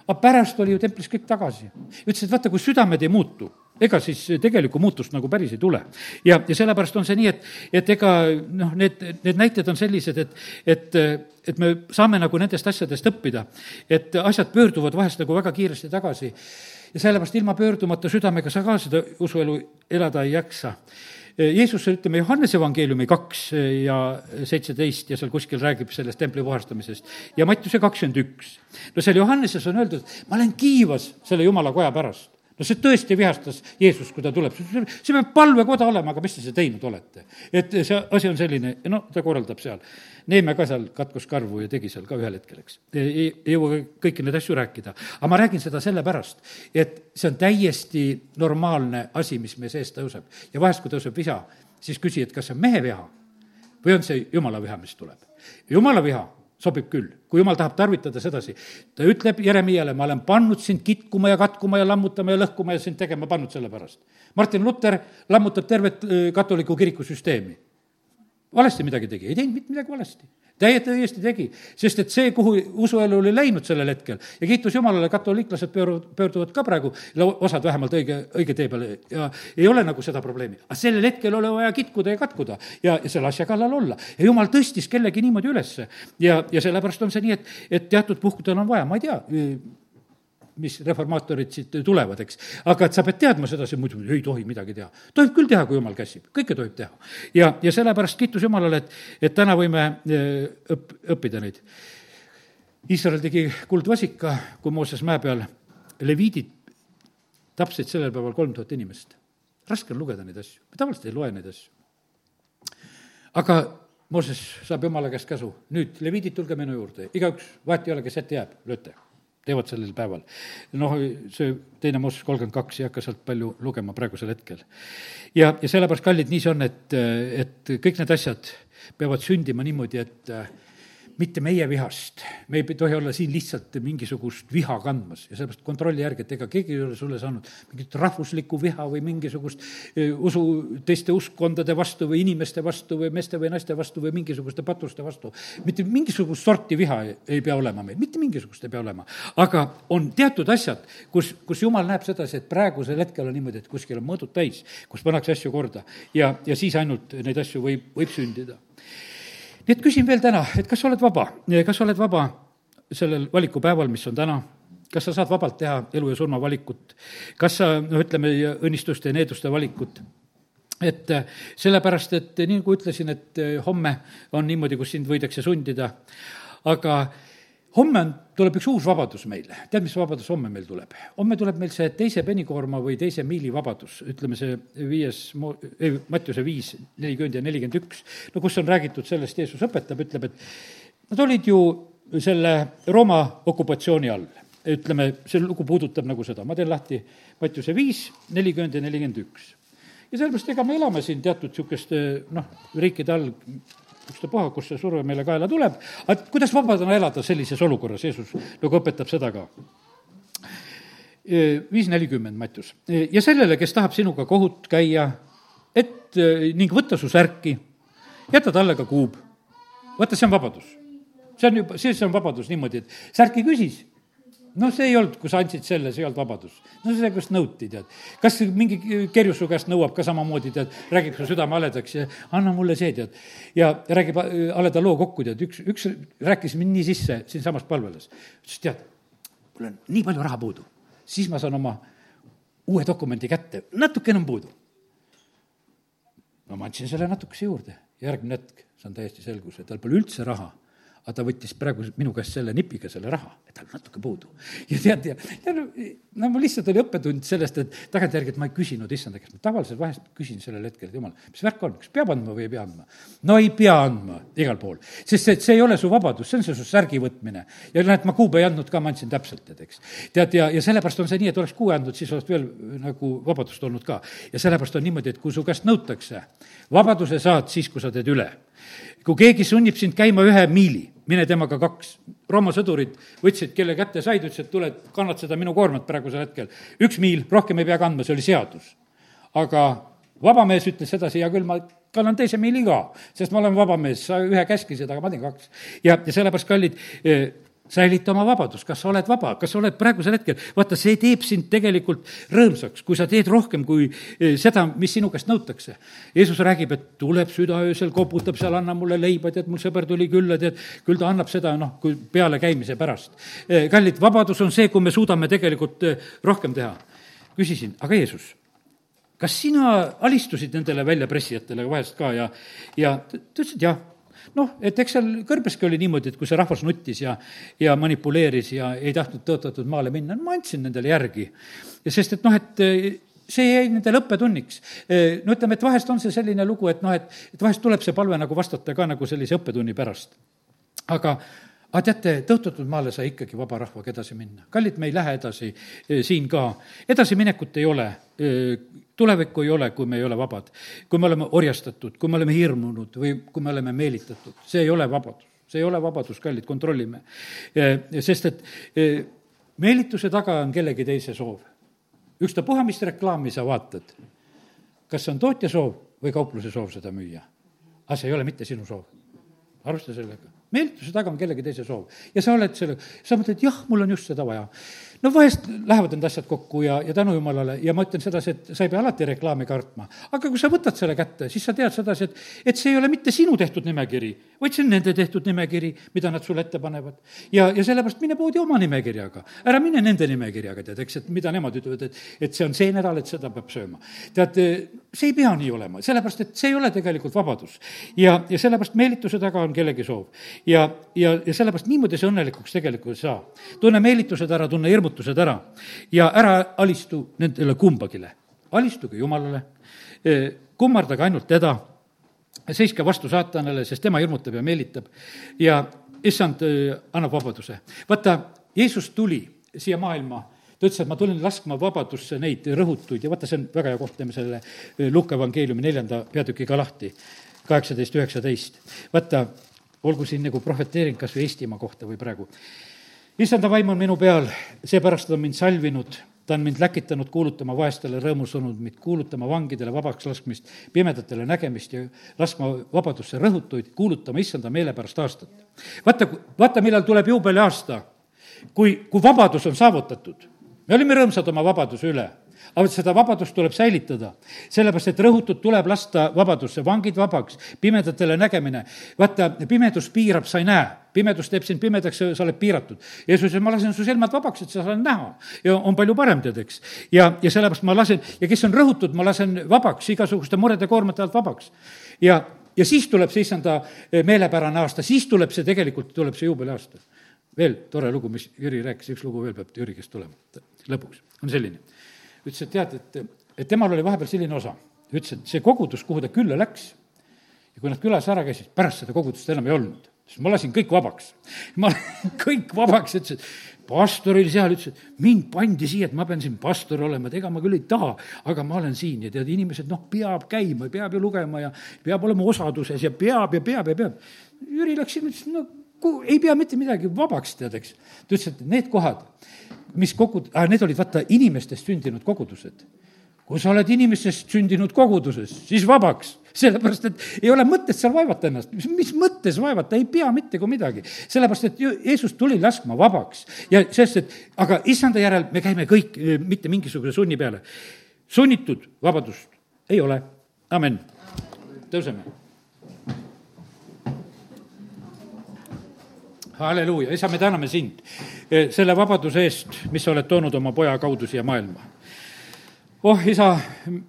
aga pärast oli ju templis kõik tagasi. ütles, et vaata, kui südamed ei muutu, ega siis tegelikku muutust nagu päris ei tule. ja, ja sellepärast on see nii, et, et ega noh, need, need näited on sellised, et, et, et me saame nagu nendest asjadest õppida, et asjad pöörduvad vahest nagu väga kiiresti tagasi ja sellepärast ilma pöördumata südamega sa ka seda usuelu elada ei jaksa Jeesus, ütleme, Johannese evangeeliumi kaks ja seitseteist ja seal kuskil räägib sellest templi puhastamisest ja Mattiuse kakskümmend üks. no seal Johanneses on öeldud, ma olen kiivas selle jumala koja pärast no see tõesti vihastas Jeesust, kui ta tuleb, see peab palvekoda olema, aga mis te seda teinud olete? et see asi on selline, no ta korraldab seal. Neeme ka seal katkus karvu ja tegi seal ka ühel hetkel, eks. ei, ei jõua kõiki neid asju rääkida. aga ma räägin seda sellepärast, et see on täiesti normaalne asi, mis meie sees tõuseb. ja vahest, kui tõuseb viha, siis küsi, et kas see on mehe viha või on see jumala viha, mis tuleb. jumala viha sobib küll, kui jumal tahab tarvitada sedasi. ta ütleb Jeremiale, ma olen pannud sind kitkuma ja katkuma ja lammutama ja lõhkuma ja sind tegema pannud selle pärast. Martin Luther lammutab tervet äh, katoliku kiriku süsteemi. valesti midagi tegi, ei teinud mitte midagi valesti täiesti tegi, sest et see, kuhu usuelu oli läinud sellel hetkel ja kiitus Jumalale, katoliiklased pöörduvad, pöörduvad ka praegu, osad vähemalt õige, õige tee peale ja ei ole nagu seda probleemi. aga sellel hetkel oli vaja kitkuda ja katkuda ja, ja selle asja kallal olla. ja Jumal tõstis kellegi niimoodi ülesse ja, ja sellepärast on see nii, et, et teatud puhkudel on vaja, ma ei tea, mis reformaatorid siit tulevad, eks. aga et sa pead teadma sedasi, muidu ei tohi midagi teha. tohib küll teha, kui jumal käsib, kõike tohib teha. ja, ja sellepärast kiitus Jumalale, et, et täna võime eh, õpp-, õppida neid. Iisrael tegi kuldvasika, kui Mooses mäe peal leviidid tapsid sellel päeval kolm tuhat inimest. raske on lugeda neid asju, me tavaliselt ei loe neid asju. aga Mooses saab Jumala käest käsu, nüüd leviidid, tulge minu juurde, igaüks, vahet ei ole, kes ette jääb, lööte teevad sellel päeval. noh, see teine Mooses kolmkümmend kaks ei hakka sealt palju lugema praegusel hetkel. ja, ja sellepärast, kallid, nii see on, et, et kõik need asjad peavad sündima niimoodi, et mitte meie vihast, me ei tohi olla siin lihtsalt mingisugust viha kandmas ja sellepärast kontrolli järgi, et ega keegi ei ole sulle saanud mingit rahvuslikku viha või mingisugust usu, teiste uskkondade vastu või inimeste vastu või meeste või naiste vastu või mingisuguste patuste vastu. mitte mingisugust sorti viha ei, pea olema meil, mitte mingisugust ei pea olema. aga on teatud asjad, kus, kus jumal näeb sedasi, et praegusel hetkel on niimoodi, et kuskil on mõõdud täis, kus pannakse asju korda ja, ja siis ainult neid asju võib, võib sündida nii et küsin veel täna, et kas sa oled vaba, kas sa oled vaba sellel valikupäeval, mis on täna, kas sa saad vabalt teha elu ja surma valikut, kas sa, no ütleme, õnnistuste ja needuste valikut? Et äh, sellepärast, et nii nagu ütlesin, et äh, homme on niimoodi, kus sind võidakse sundida, aga homme on, tuleb üks uus vabadus meile. tead, mis vabadus homme meil tuleb? homme tuleb meil see teise penikoorma või teise miili vabadus, ütleme see viies, ei, Mattiuse viis, nelikümmend ja nelikümmend üks, no kus on räägitud sellest, Jeesus õpetab, ütleb, et nad olid ju selle Rooma okupatsiooni all. ütleme, see lugu puudutab nagu seda, ma teen lahti Mattiuse viis, nelikümmend ja nelikümmend üks. ja sellepärast, ega me elame siin teatud niisuguste noh, riikide all, ükstapuha, kust see surve meile kaela tuleb, aga kuidas vabadana elada sellises olukorras, Jeesus nagu õpetab seda ka viis nelikümmend, Mattius. ja sellele, kes tahab sinuga kohut käia, et ning võtta su särki, jäta talle ka kuub. vaata, see on vabadus. see on juba, siis on vabadus niimoodi, et särki küsis noh, see ei olnud, kui sa andsid selle, see ei olnud vabadus. no see, kust nõuti, tead. kas mingi kerjus su käest nõuab ka samamoodi, tead, räägib su südame haledaks ja anna mulle see, tead. ja räägib äh, haleda loo kokku, tead, üks, üks rääkis mind nii sisse siinsamas palvelas. ütles, tead, mul on nii palju raha puudu, siis ma saan oma uue dokumendi kätte, natukene on puudu. no ma andsin selle natukese juurde, järgmine hetk saan täiesti selguse, tal pole üldse raha aga ta võttis praegu minu käest selle nipiga selle raha, et tal natuke puudu. ja tead, ja, ja no, no mul lihtsalt oli õppetund sellest, et tagantjärgi, et ma ei küsinud issanda käest, ma tavaliselt vahest küsin sellel hetkel, et jumal, mis värk on, kas peab andma või ei pea andma? no ei pea andma igal pool, sest see, see ei ole su vabadus, see on see su särgi võtmine. ja näed, ma kuube ei andnud ka, ma andsin täpselt, tead, eks. tead, ja, ja sellepärast on see nii, et oleks kuue andnud, siis oleks veel nagu vabadust olnud ka. ja sellepärast on niimoodi, et kui su käest nõutakse, vabaduse saad siis, kui sa teed üle kui keegi sunnib sind käima ühe miili, mine temaga kaks. Rooma sõdurid võtsid, kelle kätte said, ütlesid, tule, kannad seda minu koormat praegusel hetkel. üks miil, rohkem ei pea kandma, see oli seadus. aga vaba mees ütles sedasi, hea küll, ma kannan teise miili ka, sest ma olen vaba mees, sa ühe käskisid, aga ma teen kaks. ja, ja sellepärast, kallid, eh, säilita oma vabadus, kas sa oled vaba, kas sa oled praegusel hetkel, vaata, see teeb sind tegelikult rõõmsaks, kui sa teed rohkem kui eh, seda, mis sinu käest nõutakse. Jeesus räägib, et tuleb südaöösel, koputab seal, anna mulle leiba, tead, mul sõber tuli külla, tead, küll ta annab seda, noh, kui pealekäimise pärast. Eh, kallid, vabadus on see, kui me suudame tegelikult eh, rohkem teha. küsisin, aga Jeesus, kas sina alistusid nendele väljapressijatele vahest ka ja, ja ta ütles, et jah noh, et eks seal kõrbeski oli niimoodi, et kui see rahvas nuttis ja, ja manipuleeris ja ei tahtnud tõotatud maale minna, ma andsin nendele järgi. ja sest, et noh, et eh, see jäi nendele õppetunniks. Eh, no ütleme, et vahest on see selline lugu, et noh, et, et vahest tuleb see palve nagu vastata ka nagu sellise õppetunni pärast. aga, aga teate, tõotatud maale sai ikkagi vaba rahvaga edasi minna. kallid, me ei lähe edasi eh, siin ka. edasiminekut ei ole tulevikku ei ole, kui me ei ole vabad. kui me oleme orjastatud, kui me oleme hirmunud või kui me oleme meelitatud, see ei ole vabadus. see ei ole vabadus, kallid, kontrollime. sest et meelituse taga on kellegi teise soov. ükstapuha, mis reklaami sa vaatad, kas see on tootja soov või kaupluse soov seda müüa. aga see ei ole mitte sinu soov. arvesta sellega meelituse taga on kellegi teise soov ja sa oled selle, sa mõtled, jah, mul on just seda vaja no vahest lähevad need asjad kokku ja, ja tänu jumalale ja ma ütlen sedasi, et sa ei pea alati reklaami kartma. aga kui sa võtad selle kätte, siis sa tead sedasi, et, et see ei ole mitte sinu tehtud nimekiri, vaid see on nende tehtud nimekiri, mida nad sulle ette panevad. ja, ja sellepärast mine poodi oma nimekirjaga, ära mine nende nimekirjaga, tead, eks, et mida nemad ütlevad, et, et see on see nädal, et seda peab sööma. tead, see ei pea nii olema, sellepärast et see ei ole tegelikult vabadus. ja, ja sellepärast meelituse taga on kellegi soov. ja, ja, ja sellepärast niimoodi sa õnnelikuks tegelikult ei saa. tunne meelitused ära, tunne hirmu hirmutused ära ja ära alistu nendele kumbagile. alistuge Jumalale, e, kummardage ainult teda, seiske vastu saatanale, sest tema hirmutab ja meelitab ja issand e, annab vabaduse. vaata, Jeesus tuli siia maailma ta ütles, et ma tulin laskma vabadusse neid rõhutuid ja vaata, see on väga hea koht, teeme selle e, Luuka evangeeliumi neljanda peatükiga lahti, kaheksateist, üheksateist. vaata, olgu siin nagu prohveteering kas või Eestimaa kohta või praegu issanda vaim on minu peal, seepärast ta on mind salvinud, ta on mind läkitanud kuulutama vaestele rõõmusõnumit, kuulutama vangidele vabaks laskmist, pimedatele nägemist ja laskma vabadusse rõhutuid, kuulutama issanda meelepärast aastat. vaata, vaata, millal tuleb juubeliaasta, kui, kui vabadus on saavutatud. Me olime rõõmsad oma vabaduse üle aga seda vabadust tuleb säilitada, sellepärast et rõhutud tuleb lasta vabadusse, vangid vabaks, pimedatele nägemine. vaata, pimedus piirab, sa ei näe pimedus teeb sind pimedaks, sa oled piiratud. Jeesus ütles, ma lasen su silmad vabaks, et sa saad näha. ja on palju parem, tead, eks. ja, ja sellepärast ma lasen, ja kes on rõhutud, ma lasen vabaks, igasuguste murede koormate alt vabaks. ja, ja siis tuleb see issanda eh, meelepärane aasta, siis tuleb see tegelikult, tuleb see juubeliaasta. veel tore lugu, mis Jüri rääkis, üks lugu veel peab Jüri käest tulema, lõpuks, on selline ütles, et tead, et, et temal oli vahepeal selline osa. ütles, et see kogudus, kuhu ta külla läks ja kui nad külas ära käisid, pärast seda kogudust enam ei olnud. siis ma lasin kõik vabaks. ma kõik vabaks, ütles, et pastor oli seal, ütles, et mind pandi siia, et ma pean siin pastor olema, et ega ma küll ei taha, aga ma olen siin ja tead, inimesed, noh, peab käima, peab ju lugema ja peab olema osaduses ja peab ja peab ja peab. Jüri läks sinna, ütles, no ei pea mitte midagi vabaks, tead, eks. ta ütles, et need kohad, mis kogud-, ah, need olid vaata inimestest sündinud kogudused. kui sa oled inimestest sündinud koguduses, siis vabaks, sellepärast et ei ole mõtet seal vaevata ennast, mis, mis mõttes vaevata, ei pea mitte kui midagi. sellepärast, et Jeesus tuli laskma vabaks ja sest, et aga issanda järel me käime kõik eh, mitte mingisuguse sunni peale. sunnitud vabadust ei ole, amen. tõuseme halleluuja, isa, me täname sind eh, selle vabaduse eest, mis sa oled toonud oma poja kaudu siia maailma oh isa,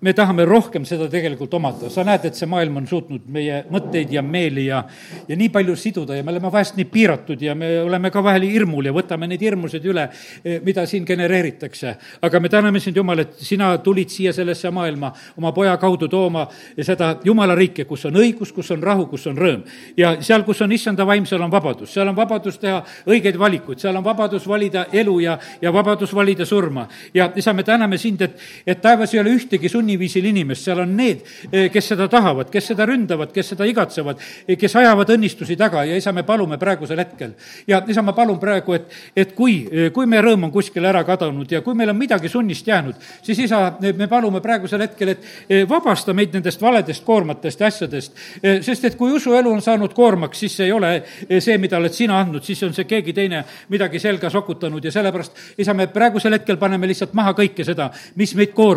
me tahame rohkem seda tegelikult omada, sa näed, et see maailm on suutnud meie mõtteid ja meeli ja ja nii palju siduda ja me oleme vahest nii piiratud ja me oleme ka vahel hirmul ja võtame neid hirmusid üle, eh, mida siin genereeritakse. aga me täname sind, Jumal, et sina tulid siia sellesse maailma oma poja kaudu tooma seda Jumala riiki, kus on õigus, kus on rahu, kus on rõõm. ja seal, kus on issanda vaim, seal on vabadus, seal on vabadus teha õigeid valikuid, seal on vabadus valida elu ja, ja vabadus valida surma. ja isa, me täname sind, et, et taevas ei ole ühtegi sunniviisil inimest, seal on need, eh, kes seda tahavad, kes seda ründavad, kes seda igatsevad, eh, kes ajavad õnnistusi taga ja isa, me palume praegusel hetkel. ja isa, ma palun praegu, et, et kui, eh, kui meie rõõm on kuskile ära kadunud ja kui meil on midagi sunnist jäänud, siis isa, me palume praegusel hetkel, et vabasta meid nendest valedest koormatest ja asjadest. sest et kui usuelu on saanud koormaks, siis see ei ole see, mida oled sina andnud, siis on see keegi teine midagi selga sokutanud ja sellepärast, isa, me praegusel hetkel paneme lihtsalt maha kõike seda, mis meid koormab.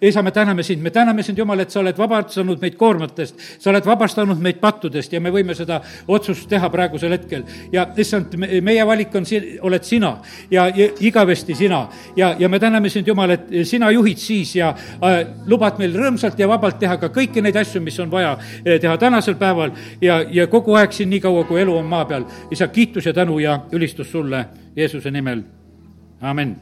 Isa, me täname sind, me täname sind, Jumal, et sa oled vabastanud meid koormatest, sa oled vabastanud meid pattudest ja me võime seda otsust teha praegusel hetkel. ja issand, meie valik on siin, oled sina ja, ja igavesti sina. Ja, ja me täname sind, Jumal, et sina juhid siis ja äh, lubad meil rõõmsalt ja vabalt teha ka kõiki neid asju, mis on vaja äh, teha tänasel päeval. Ja, ja kogu aeg siin, nii kaua kui elu on maa peal. isa, kiitus ja tänu ja ülistus sulle Jeesuse nimel, amin